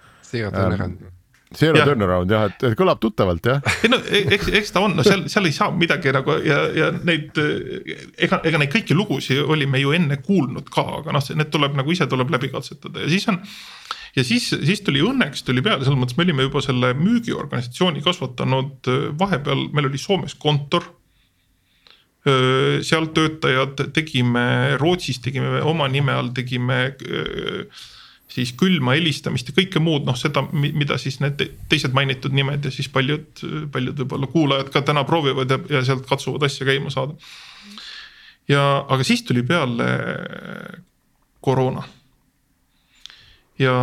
Zero Zero turnaround jah, et kõlab tuttavalt jah. ei no e-, eks, eks ta on, no seal, seal ei saa midagi nagu ja, ja neid ega, ega neid kõiki lugusid olime ju enne kuulnud ka, aga noh, need tuleb nagu ise tuleb läbi katsetada ja siis on. ja siis, siis tuli õnneks tuli peale, selles mõttes me olime juba selle müügiorganisatsiooni kasvatanud vahepeal, meil oli Soomes kontor seal töötajad tegime, Rootsis tegime oma nime all, tegime siis külma helistamist ja kõike muud, noh seda, mida siis need teised mainitud nimed ja siis paljud, paljud võib-olla kuulajad ka täna proovivad ja, ja sealt katsuvad asja käima saada. ja, aga siis tuli peale koroona. ja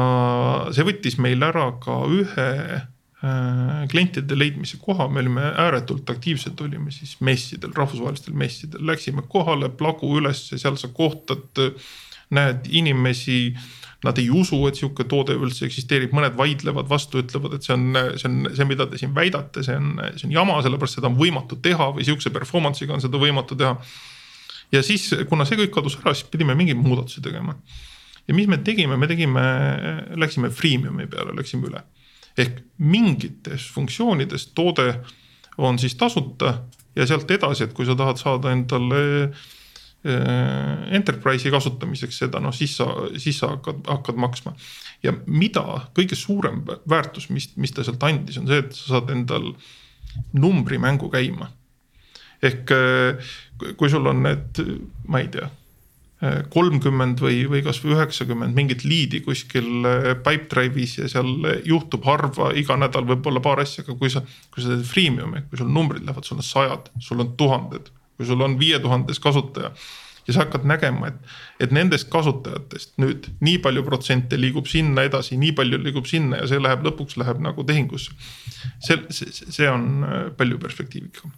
see võttis meil ära ka ühe äh, klientide leidmise koha, me olime ääretult aktiivsed, olime siis messidel, rahvusvahelistel messidel, läksime kohale, plagu ülesse, seal sa kohtad, näed inimesi Nad ei usu, et sihuke toode üldse eksisteerib, mõned vaidlevad vastu, ütlevad, et see on, see on see, mida te siin väidate, see on, see on jama, sellepärast seda on võimatu teha või sihukese performance'iga on seda võimatu teha. ja siis, kuna see kõik kadus ära, siis pidime mingeid muudatusi tegema. ja mis me tegime, me tegime, läksime freemium'i peale, läksime üle. ehk mingites funktsioonides toode on siis tasuta ja sealt edasi, et kui sa tahad saada endale enterprise'i kasutamiseks seda, noh siis sa, siis sa hakkad, hakkad maksma. ja mida kõige suurem väärtus, mis, mis ta sealt andis, on see, et sa saad endal numbrimängu käima. ehk äh, kui sul on need, ma ei tea äh, kolmkümmend või, või kasvõi üheksakümmend mingit liidi kuskil Pipedrive'is ja seal juhtub harva, iga nädal võib-olla paar asja, aga kui sa, kui sa teed freemium'i, kui sul numbrid lähevad, sul on sajad, sul on tuhanded kui sul on viietuhandes kasutaja ja sa hakkad nägema, et, et nendest kasutajatest nüüd nii palju protsente liigub sinna edasi, nii palju liigub sinna ja see läheb lõpuks läheb nagu tehingusse. see, see, see on äh, palju perspektiivikam.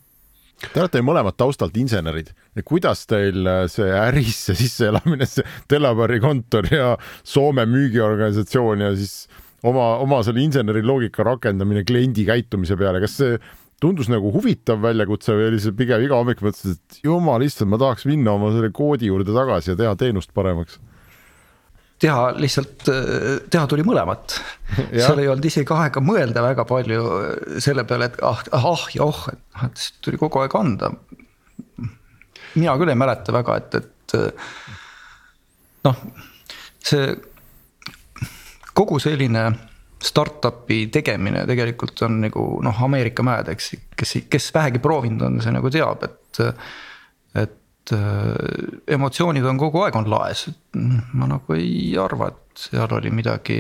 Te olete mõlemad taustalt insenerid. kuidas teil äh, see ärisse sisseelamine, see Delaware'i kontor ja Soome müügiorganisatsioon ja siis oma, oma selle inseneri loogika rakendamine kliendi käitumise peale, kas see tundus nagu huvitav väljakutse või oli see pigem iga hommik mõtlesid, et jumal issand, ma tahaks minna oma selle koodi juurde tagasi ja teha teenust paremaks? teha lihtsalt, teha tuli mõlemat *laughs* seal ei olnud isegi aega mõelda väga palju selle peale, et ah, ah ja oh, et noh, tuli kogu aeg anda. mina küll ei mäleta väga, et, et noh, see kogu selline startup'i tegemine tegelikult on nagu noh, Ameerika mäed, eks, kes, kes vähegi proovinud on, see nagu teab, et. et äh, emotsioonid on kogu aeg on laes, ma nagu ei arva, et seal oli midagi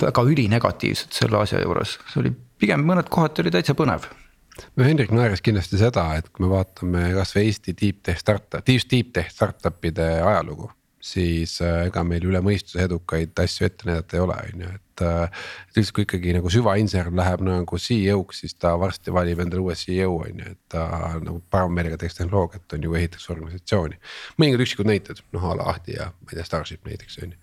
väga ülinegatiivset selle asja juures, see oli pigem mõned kohati oli täitsa põnev. No Hendrik naeris kindlasti seda, et kui me vaatame kasvõi Eesti deep tech startup, deep tech startup'ide ajalugu siis äh, ega meil üle mõistuse edukaid asju ette näidata ei ole, on ju, et. Äh, et üldse, kui ikkagi nagu süvainsener läheb nagu CEO-ks, siis ta varsti valib endale uue CEO on ju, et ta nagu parema meelega teeks tehnoloogiat, on ju, ehitaks organisatsiooni. mõningad üksikud näited, noh a la Ahti ja ma ei tea, Starship näiteks on ju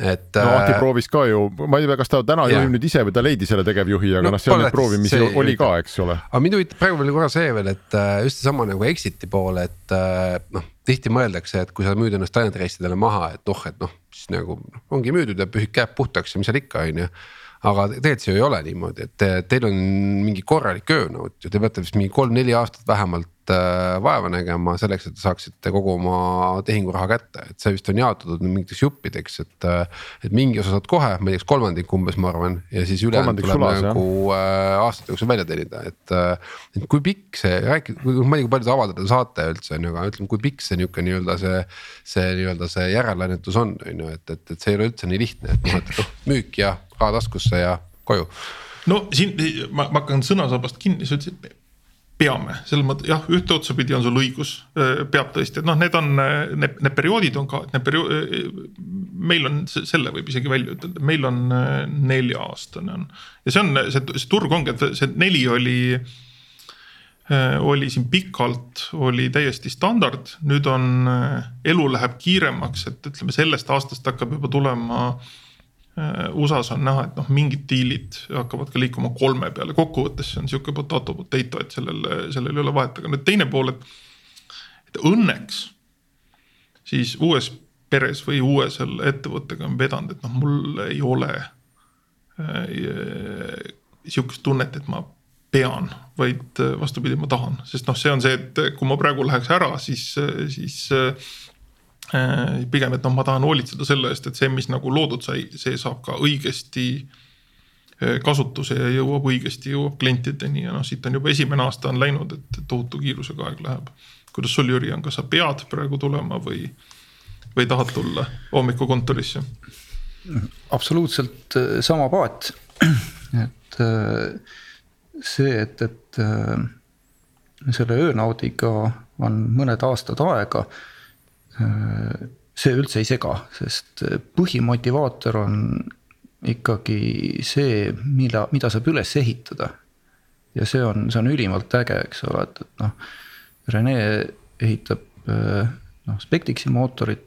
et. no Ahti äh, proovis ka ju, ma ei tea, kas ta täna yeah. juhib nüüd ise või ta leidis selle tegevjuhi, aga noh no, seal neid proovimisi see, oli ka, eks ole. aga mind huvitab praegu veel korra see veel, et äh, just seesama nagu exit'i poole, et äh, noh tihti mõeldakse, et kui sa müüd ennast Tallinna reissidele maha, et oh, et noh, siis nagu ongi müüdud ja pühid käed puhtaks ja mis seal ikka, on ju aga tegelikult see ju ei ole niimoodi, et teil on mingi korralik öönõud ju, te peate vist mingi kolm-neli aastat vähemalt äh, vaeva nägema selleks, et te saaksite kogu oma tehinguraha kätte, et see vist on jaotatud mingiteks juppideks, et. Äh, et mingi osa saad kohe, ma ei tea, kas kolmandik umbes, ma arvan, ja siis ülejäänud tuleb sulas, nagu äh, aastate jooksul välja teenida, et. Äh, et kui pikk see, rääkige, ma ei tea, kui palju te avaldada saate üldse on ju, aga ütleme, kui pikk see nihuke nii-öelda see. see nii-öelda see järellainetus on, on ju, et, et, et see ei ole üldse nii lihtne, et noh, et noh müük ja raha taskusse ja koju. no siin ma, ma hakkan sõnasabast kinni, sa ütlesid peame, selles mõttes jah, ühte otsapidi on sul õigus, peab tõesti, et noh, need on, need, need perioodid on ka, need periood. meil on, selle võib isegi välja ütelda, meil on nelja-aastane on ja see on, see, see turg ongi, et see neli oli oli siin pikalt, oli täiesti standard, nüüd on, elu läheb kiiremaks, et ütleme sellest aastast hakkab juba tulema USA-s on näha, et noh, mingid diilid hakkavad ka liikuma kolme peale, kokkuvõttes see on sihuke potato potato, et sellel, sellel ei ole vahet, aga nüüd teine pool, et. et õnneks siis uues peres või uue selle ettevõttega on vedanud, et noh, mul ei ole äh, sihukest tunnet, et ma pean, vaid äh, vastupidi, ma tahan, sest noh, see on see, et kui ma praegu läheks ära, siis, siis äh, pigem, et noh, ma tahan hoolitseda selle eest, et see, mis nagu loodud sai, see saab ka õigesti äh, kasutuse ja jõuab õigesti, jõuab klientideni ja noh, siit on juba esimene aasta on läinud, et tohutu kiirusega aeg läheb. kuidas sul, Jüri, on, kas sa pead praegu tulema või, või tahad tulla hommikukontorisse? absoluutselt sama paat, *clears throat* et see, et, et äh, selle öönaudiga on mõned aastad aega. Äh, see üldse ei sega, sest põhimotivaator on ikkagi see, mille, mida saab üles ehitada. ja see on, see on ülimalt äge, eks ole, et, et noh, Rene ehitab äh, noh, Spectixi mootorit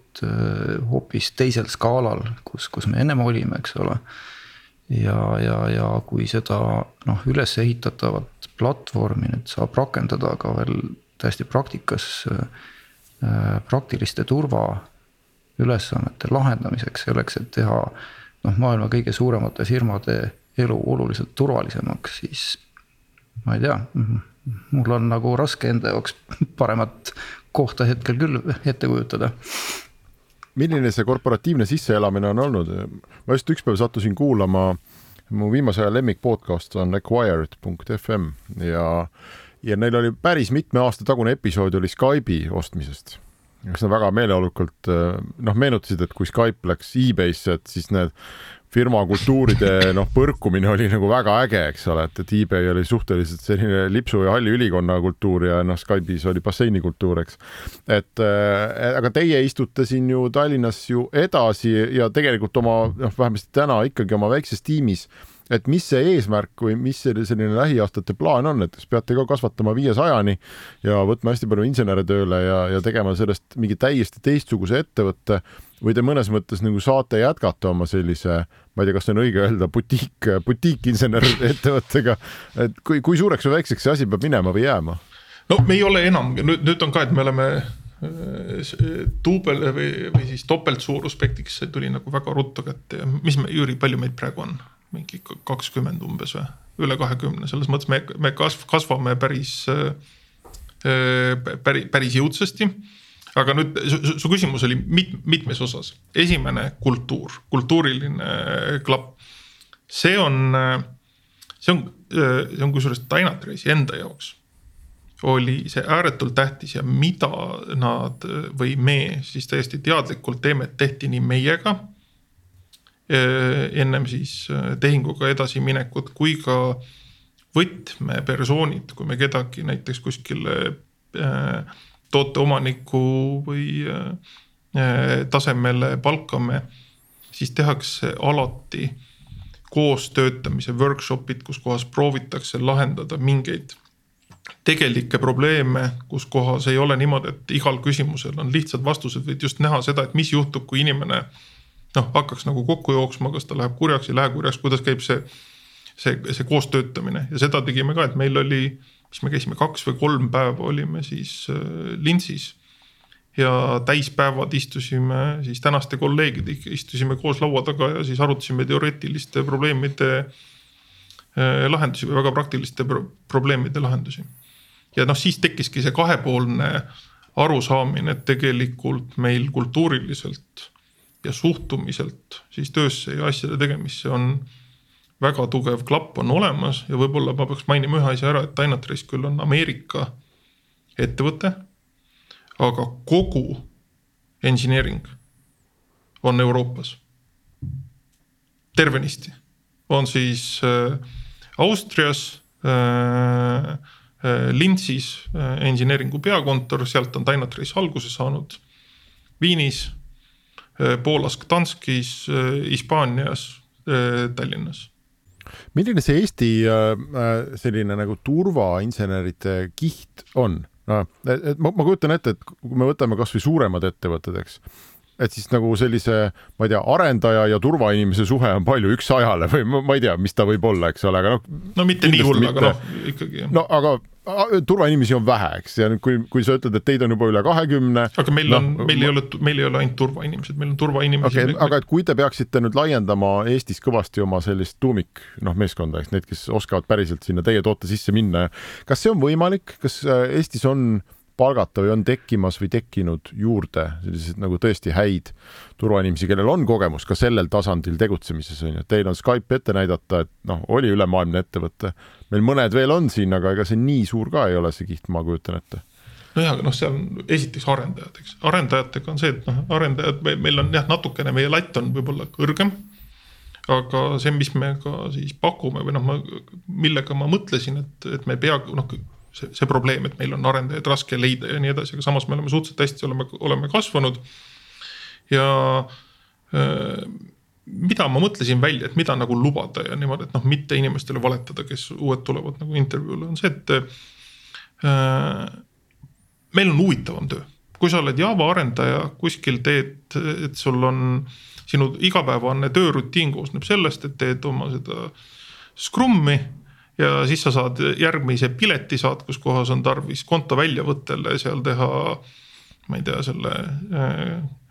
hoopis teisel skaalal, kus, kus me ennem olime, eks ole ja, ja, ja kui seda noh, üles ehitatavat platvormi nüüd saab rakendada ka veel täiesti praktikas äh,. Praktiliste turvaülesannete lahendamiseks selleks, et teha noh, maailma kõige suuremate firmade elu oluliselt turvalisemaks, siis ma ei tea, mul on nagu raske enda jaoks *laughs* paremat kohta hetkel küll ette kujutada milline see korporatiivne sisseelamine on olnud? ma just üks päev sattusin kuulama, mu viimase aja lemmik podcast on acquired.fm ja, ja neil oli päris mitme aasta tagune episood oli Skype'i ostmisest kas nad väga meeleolukalt noh, meenutasid, et kui Skype läks e-Bay'sse, et siis need firma kultuuride *laughs* noh, põrkumine oli nagu väga äge, eks ole, et, et eBay oli suhteliselt selline lipsu ja halli ülikonna kultuur ja noh, Skype'is oli basseinikultuur, eks. et äh, aga teie istute siin ju Tallinnas ju edasi ja tegelikult oma noh, vähemasti täna ikkagi oma väikses tiimis et mis see eesmärk või mis see selline lähiaastate plaan on, et kas peate ka kasvatama viiesajani ja võtma hästi palju insenere tööle ja, ja tegema sellest mingi täiesti teistsuguse ettevõtte või te mõnes mõttes nagu saate jätkata oma sellise, ma ei tea, kas see on õige öelda, butiik, butiikinsener *laughs* ettevõttega, et kui, kui suureks või väikseks see asi peab minema või jääma? no me ei ole enam, nüüd, nüüd on ka, et me oleme duubel või, või siis topeltsuuruspektiks tuli nagu väga ruttu kätte ja mis me, Jüri, palju meid praegu on? Mingi kakskümmend umbes või, üle kahekümne, selles mõttes me, me kasv-, kasvame päris, päris, päris jõudsasti. aga nüüd su, su küsimus oli mit-, mitmes osas, esimene kultuur, kultuuriline klapp. see on, see on, see on kusjuures Dynatrace'i enda jaoks oli see ääretult tähtis ja mida nad või me siis täiesti teadlikult teeme, tehti nii meiega ennem siis eh, tehinguga edasiminekut, kui ka võtmepersoonid, kui me kedagi näiteks kuskile eh, tooteomaniku või tasemele palkame, siis tehakse alati koostöötamise workshop'id, kus kohas proovitakse lahendada mingeid tegelikke probleeme, kus kohas ei ole niimoodi, et igal küsimusel on lihtsad vastused, vaid just näha seda, et mis juhtub, kui inimene äh, noh, hakkaks nagu kokku jooksma, kas ta läheb kurjaks, ei lähe kurjaks, kuidas käib see, see, see koos töötamine ja seda tegime ka, et meil oli, mis me käisime kaks või kolm päeva olime siis äh, lintsis. ja täispäevad istusime siis tänaste kolleegidega, istusime koos laua taga ja siis arutasime teoreetiliste probleemide äh, lahendusi või väga praktiliste pro probleemide lahendusi. ja noh, siis tekkiski see kahepoolne arusaamine, et tegelikult meil kultuuriliselt ja suhtumiselt siis töösse ja asjade tegemisse on väga tugev klapp on olemas ja võib-olla ma peaks mainima ühe asja ära, et Dynatrace küll on Ameerika ettevõte, aga kogu engineering on Euroopas. tervenisti on siis äh, Austrias äh, äh, Linzis äh, engineering'u peakontor, sealt on Dynatrace alguse saanud. Viinis Poolas Gdanskis, äh, Hispaanias, äh, Tallinnas milline see Eesti selline nagu turvainseneride kiht on? noh, et ma, ma kujutan ette, et kui me võtame kasvõi suuremad ettevõtted, eks, et siis nagu sellise, ma ei tea, arendaja ja turvainimese suhe on palju üksajale või ma, ma ei tea, mis ta võib olla, eks ole, aga noh. no mitte nii hull, aga noh, ikkagi. no aga turvainimesi on vähe, eks, ja nüüd, kui, kui sa ütled, et teid on juba üle kahekümne. aga meil no, on, meil ei ole, meil ei ole ainult turvainimesed, meil on turvainimesi okay,. aga et kui te peaksite nüüd laiendama Eestis kõvasti oma sellist tuumik, noh, meeskonda, eks need, kes oskavad päriselt sinna teie toote sisse minna, kas see on võimalik, kas äh, Eestis on palgata või on tekkimas või tekkinud juurde selliseid nagu tõesti häid turvainimesi, kellel on kogemus ka sellel tasandil tegutsemises on ju, et teil on Skype ette näidata, et noh, oli ülemaailmne ettevõte. meil mõned veel on siin, aga ega see nii suur ka ei ole, see kiht, ma kujutan ette nojah, aga noh, see on esiteks arendajad, eks, arendajatega on see, et noh, arendajad, meil on jah, natukene meie latt on võib-olla kõrgem. aga see, mis me ka siis pakume või noh, ma, millega ma mõtlesin, et, et me ei pea noh see, see probleem, et meil on arendajaid raske leida ja nii edasi, aga samas me oleme suhteliselt hästi, oleme, oleme kasvanud. ja äh, mida ma mõtlesin välja, et mida nagu lubada ja niimoodi, et noh, mitte inimestele valetada, kes uued tulevad nagu intervjuule, on see, et äh,. meil on huvitavam töö, kui sa oled Java arendaja, kuskil teed, et sul on sinu igapäevane töörutiin koosneb sellest, et teed oma seda Scrum'i ja siis sa saad järgmise pileti saad, kus kohas on tarvis konto väljavõttele seal teha. ma ei tea, selle äh,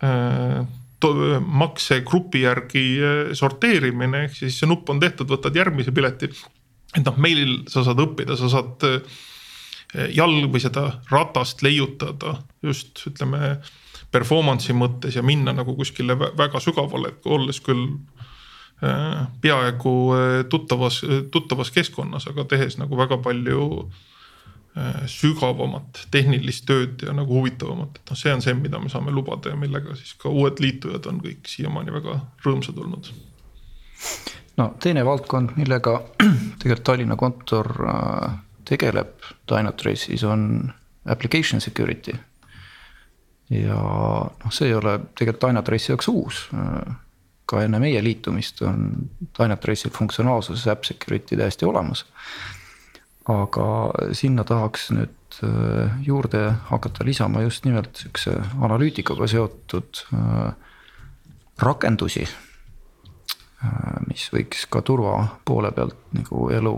äh, maksegrupi järgi äh, sorteerimine, ehk siis see nupp on tehtud, võtad järgmise pileti. et noh, meil sa saad õppida, sa saad äh, jalg või seda ratast leiutada just ütleme performance'i mõttes ja minna nagu kuskile väga sügavale, olles küll peaaegu äh, tuttavas, tuttavas keskkonnas, aga tehes nagu väga palju äh, sügavamat tehnilist tööd ja nagu huvitavamat, et noh, see on see, mida me saame lubada ja millega siis ka uued liitujad on kõik siiamaani väga rõõmsad olnud. no teine valdkond, millega *clears throat* tegelikult Tallinna kontor tegeleb Dynatrace'is on application security. ja noh, see ei ole tegelikult Dynatrace'i jaoks uus ka enne meie liitumist on Dynatrace'il funktsionaalsuses App Security täiesti olemas. aga sinna tahaks nüüd äh, juurde hakata lisama just nimelt sihukese analüütikaga seotud äh, rakendusi. Äh, mis võiks ka turva poole pealt nagu elu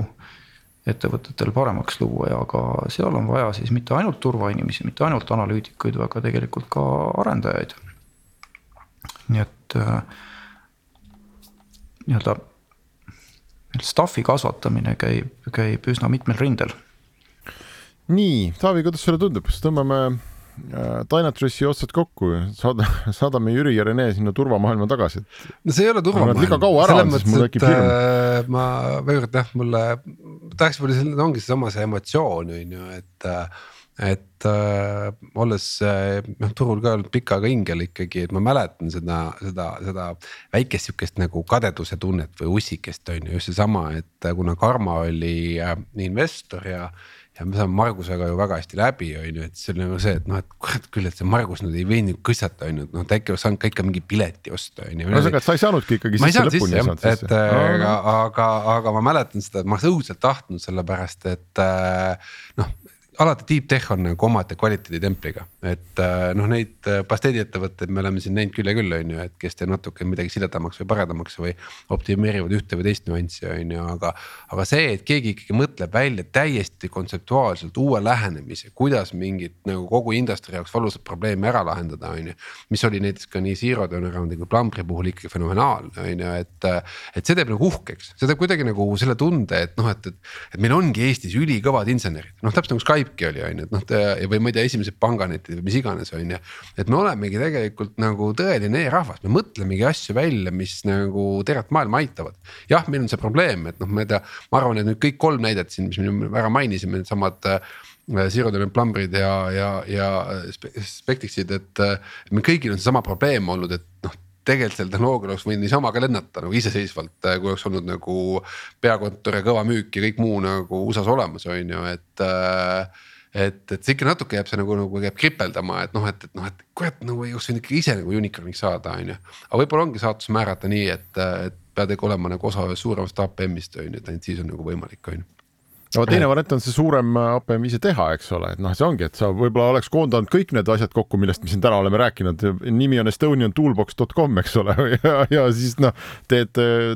ettevõtetel paremaks luua ja ka seal on vaja siis mitte ainult turvainimesi, mitte ainult analüütikuid, aga tegelikult ka arendajaid. nii et äh, nii-öelda staff'i kasvatamine käib, käib üsna mitmel rindel. nii, Taavi, kuidas sulle tundub, kas tõmbame äh, Dynatrace'i otsad kokku, saada, saadame Jüri ja Rene sinna turvamaailma tagasi, et. no see ei ole turvamaailm. liiga kaua ära on, siis mul tekib hirm. Äh, ma veel kord jah, mulle tahaks see ongi seesama see emotsioon on ju, et äh, et äh, olles äh, noh turul ka olnud pikaga ingel ikkagi, et ma mäletan seda, seda, seda väikest sihukest nagu kadeduse tunnet või ussikest on ju, just seesama, et äh, kuna Karma oli äh, investor ja ja me saame Margusega ju väga hästi läbi, on ju, et see oli nagu see, et noh, et kurat küll, et see Margus nüüd ei veennud kõssata, on ju, et noh, ta äkki oleks saanud ka ikka mingi pileti osta, on ju. ühesõnaga, et sa ei saanudki ikkagi sisse lõpuni ei saanud sisse. et äh, aga, aga, aga ma mäletan seda, et ma oleks õudselt tahtnud, sellepärast et äh, noh alati deep tech on nagu omaette kvaliteeditempliga, et äh, noh, neid äh, pasteediettevõtteid me oleme siin näinud küll ja küll, on ju, et kes teeb natuke midagi siledamaks või paredamaks või. optimeerivad ühte või teist nüanssi, on ju, aga, aga see, et keegi ikkagi mõtleb välja täiesti kontseptuaalselt uue lähenemise, kuidas mingit nagu kogu industry jaoks valusat probleemi ära lahendada, on ju. mis oli näiteks ka nii Zero turnaround'i kui Plumbri puhul ikkagi fenomenaalne, on ju, et, et see teeb nagu uhkeks, see teeb kuidagi nagu selle tunde, et noh, et, et, et meil ongi Eestis ülikõvad insenerid, noh täpselt nagu Skype Skype'i oli, on ju, et noh, või ma ei tea, esimesed panganetid või mis iganes, on ju. et me olemegi tegelikult nagu tõeline e-rahvas, me mõtlemegi asju välja, mis nagu tervet maailma aitavad. jah, meil on see probleem, et noh, ma ei tea, ma arvan, et nüüd kõik kolm näidet siin, mis me ära mainisime, needsamad äh, Zero Turn Plumbrid ja, ja, ja Spectixid, et meil kõigil on seesama probleem olnud, et noh tegelikult selle tehnoloogia oleks võinud niisama ka lennata nagu iseseisvalt, äh, kui oleks olnud nagu peakontor ja kõva müük ja kõik muu nagu USA-s olemas, on ju, et äh, et, et see ikka natuke jääb see nagu, nagu jääb kripeldama, et noh, et, et noh, et kurat nagu oleks võinud ikka ise nagu unicorn'iks saada, on ju. aga võib-olla ongi saatus määrata nii, et, et pead ikka olema nagu osa suuremast APM-ist on ju, et ainult siis on nagu võimalik, on ju no teine variant on see suurem APM ise teha, eks ole, et noh, see ongi, et sa võib-olla oleks koondanud kõik need asjad kokku, millest me siin täna oleme rääkinud, nimi on estoniantoolbox.com, eks ole, *laughs* ja, ja siis noh, teed,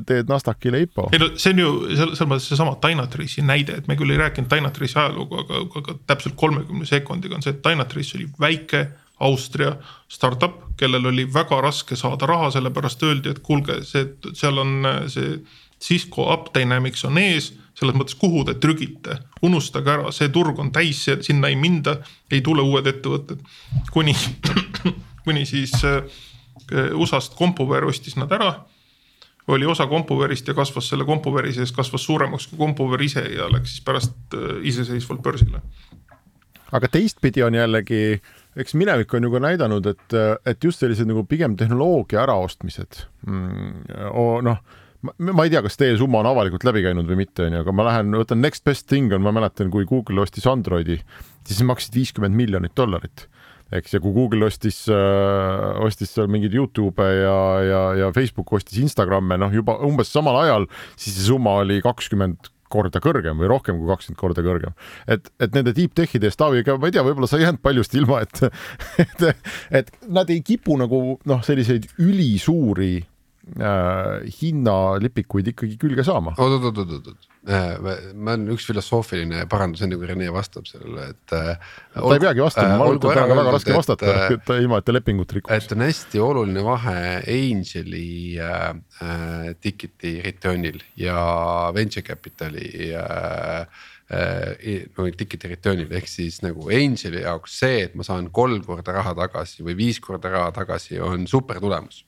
teed Nasdaqile IPO. ei no see on ju selles mõttes seesama Dynatrace'i näide, et me küll ei rääkinud Dynatrace'i ajalugu, aga, aga täpselt kolmekümne sekundiga on see, et Dynatrace oli väike Austria startup, kellel oli väga raske saada raha, sellepärast öeldi, et kuulge, see, seal on see Cisco UpDynamics on ees selles mõttes, kuhu te trügite, unustage ära, see turg on täis, sinna ei minda, ei tule uued ettevõtted. kuni, *clears throat* kuni siis äh, USA-st Compuware ostis nad ära. oli osa Compuware'ist ja kasvas selle Compuware'i sees, kasvas suuremaks kui Compuware ise ja läks siis pärast äh, iseseisvalt börsile. aga teistpidi on jällegi, eks minevik on ju ka näidanud, et, et just sellised nagu pigem tehnoloogia äraostmised mm,, noh ma, ei tea, kas teie summa on avalikult läbi käinud või mitte, onju, aga ma lähen, võtan next best thing on, ma mäletan, kui Google ostis Androidi, siis maksid viiskümmend miljonit dollarit eks, ja kui Google ostis äh,, ostis seal mingeid Youtube'e ja, ja, ja Facebook ostis Instagram'e, noh juba umbes samal ajal, siis see summa oli kakskümmend korda kõrgem või rohkem kui kakskümmend korda kõrgem. et, et nende deep tech'ide eest, Taavi, ega ma ei tea, võib-olla sa ei jäänud paljust ilma, et, *laughs* et, et nad ei kipu nagu noh, selliseid ülisuuri äh, hinnalipikuid ikkagi külge saama. oot, oot, oot, oot, oot, äh, ma olen üks filosoofiline parandus, enne kui Rene vastab sellele, et äh,. ta ei peagi vastama äh,, ma arvan, et täna on väga raske vastata äh, et, ilma, et ta lepingut rikuks. et on hästi oluline vahe Angeli äh, äh, ticket'i return'il ja venture capital'i äh, no ticket'i return'il ehk siis nagu Angeli jaoks see, et ma saan kolm korda raha tagasi või viis korda raha tagasi on super tulemus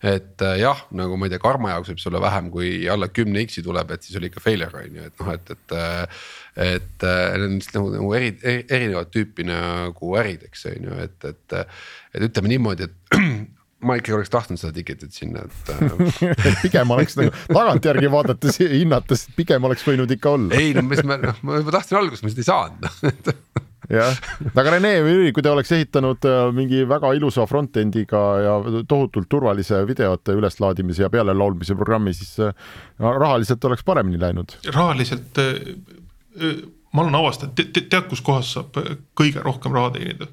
et äh, jah, nagu ma ei tea, Karma jaoks võib see olla vähem, kui alla kümne X-i tuleb, et siis oli ikka failure on ju, et noh, et, et. Äh, et äh, need on lihtsalt nagu, nagu eri, eri, erinevat tüüpi nagu ärid, eks on ju, et, et, et ütleme niimoodi, et *clears throat* ma ikkagi oleks tahtnud seda ticket'it sinna, et *laughs* pigem oleks nagu tagantjärgi vaadates, hinnates, pigem oleks võinud ikka olla. ei no mis ma, noh, ma juba tahtsin alguses, ma seda ei saanud *laughs* jah, *laughs* aga Rene Jüri, kui te oleks ehitanud äh, mingi väga ilusa front-end'iga ja tohutult turvalise videote üleslaadimise ja pealelaulmise programmi, siis äh, rahaliselt oleks paremini läinud. rahaliselt äh, ma olen avastanud te, te, tead, kus kohas saab kõige rohkem raha teenida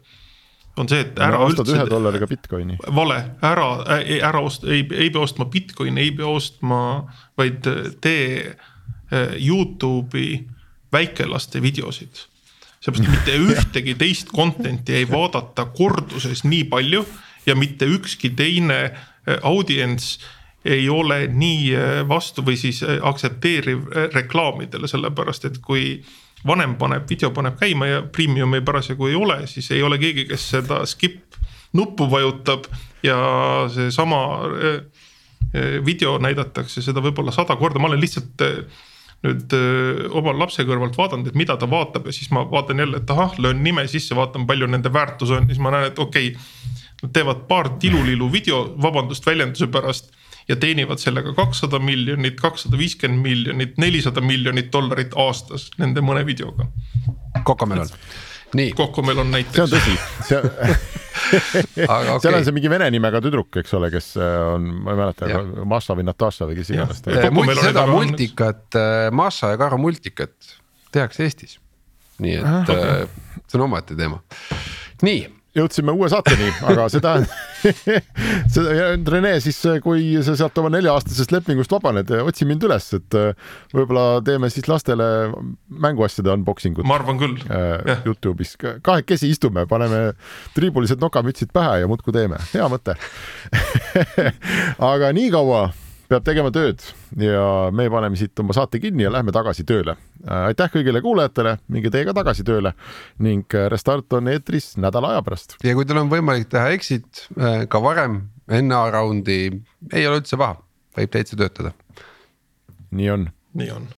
on see, et ära no, üldse. ühe dollariga Bitcoini. vale, ära, ära osta, ei, ei pea ostma Bitcoini, ei pea ostma, vaid tee Youtube'i väikelaste videosid seepärast mitte *laughs* ühtegi teist content'i ei vaadata korduses nii palju ja mitte ükski teine äh, audients ei ole nii äh, vastu või siis äh, aktsepteeriv reklaamidele, sellepärast et kui vanem paneb, video paneb käima ja premium'i parasjagu ei ole, siis ei ole keegi, kes seda skip nuppu vajutab ja seesama video näidatakse seda võib-olla sada korda, ma olen lihtsalt nüüd öö, oma lapse kõrvalt vaadanud, et mida ta vaatab ja siis ma vaatan jälle, et ahah, löön nime sisse, vaatan, palju nende väärtus on, siis ma näen, et okei okay,. Nad teevad paar tilulilu video, vabandust väljenduse pärast ja teenivad sellega kakssada miljonit, kakssada viiskümmend miljonit, nelisada miljonit dollarit aastas nende mõne videoga. Kokamelon nii. Kokkumel on näiteks. see on tõsi, see okay. *laughs* seal on see mingi vene nimega tüdruk, eks ole, kes äh, on, ma ei mäleta, Maša või Natasha või kes iganes. seda multikat, äh, Maša ja Karo multikat tehakse Eestis. nii et Aha, okay. Äh, see on omaette teema. nii jõudsime uue saateni, aga see tähendab see, Rene, siis kui sa sealt oma nelja-aastasest lepingust vabaned, otsi mind üles, et äh, võib-olla teeme siis lastele mänguasjade unboxing ut. ma arvan küll äh,. Youtube'is kahekesi istume, paneme triibulised nokamütsid pähe ja muudkui teeme, hea mõte *laughs* aga niikaua peab tegema tööd ja me paneme siit oma saate kinni ja lähme tagasi tööle. Äh, aitäh kõigile kuulajatele, minge teie ka tagasi tööle ning äh, Restart on eetris nädala aja pärast. ja kui teil on võimalik teha exit äh, ka varem enne A-raundi, ei ole üldse paha, võib täitsa töötada. nii on. nii on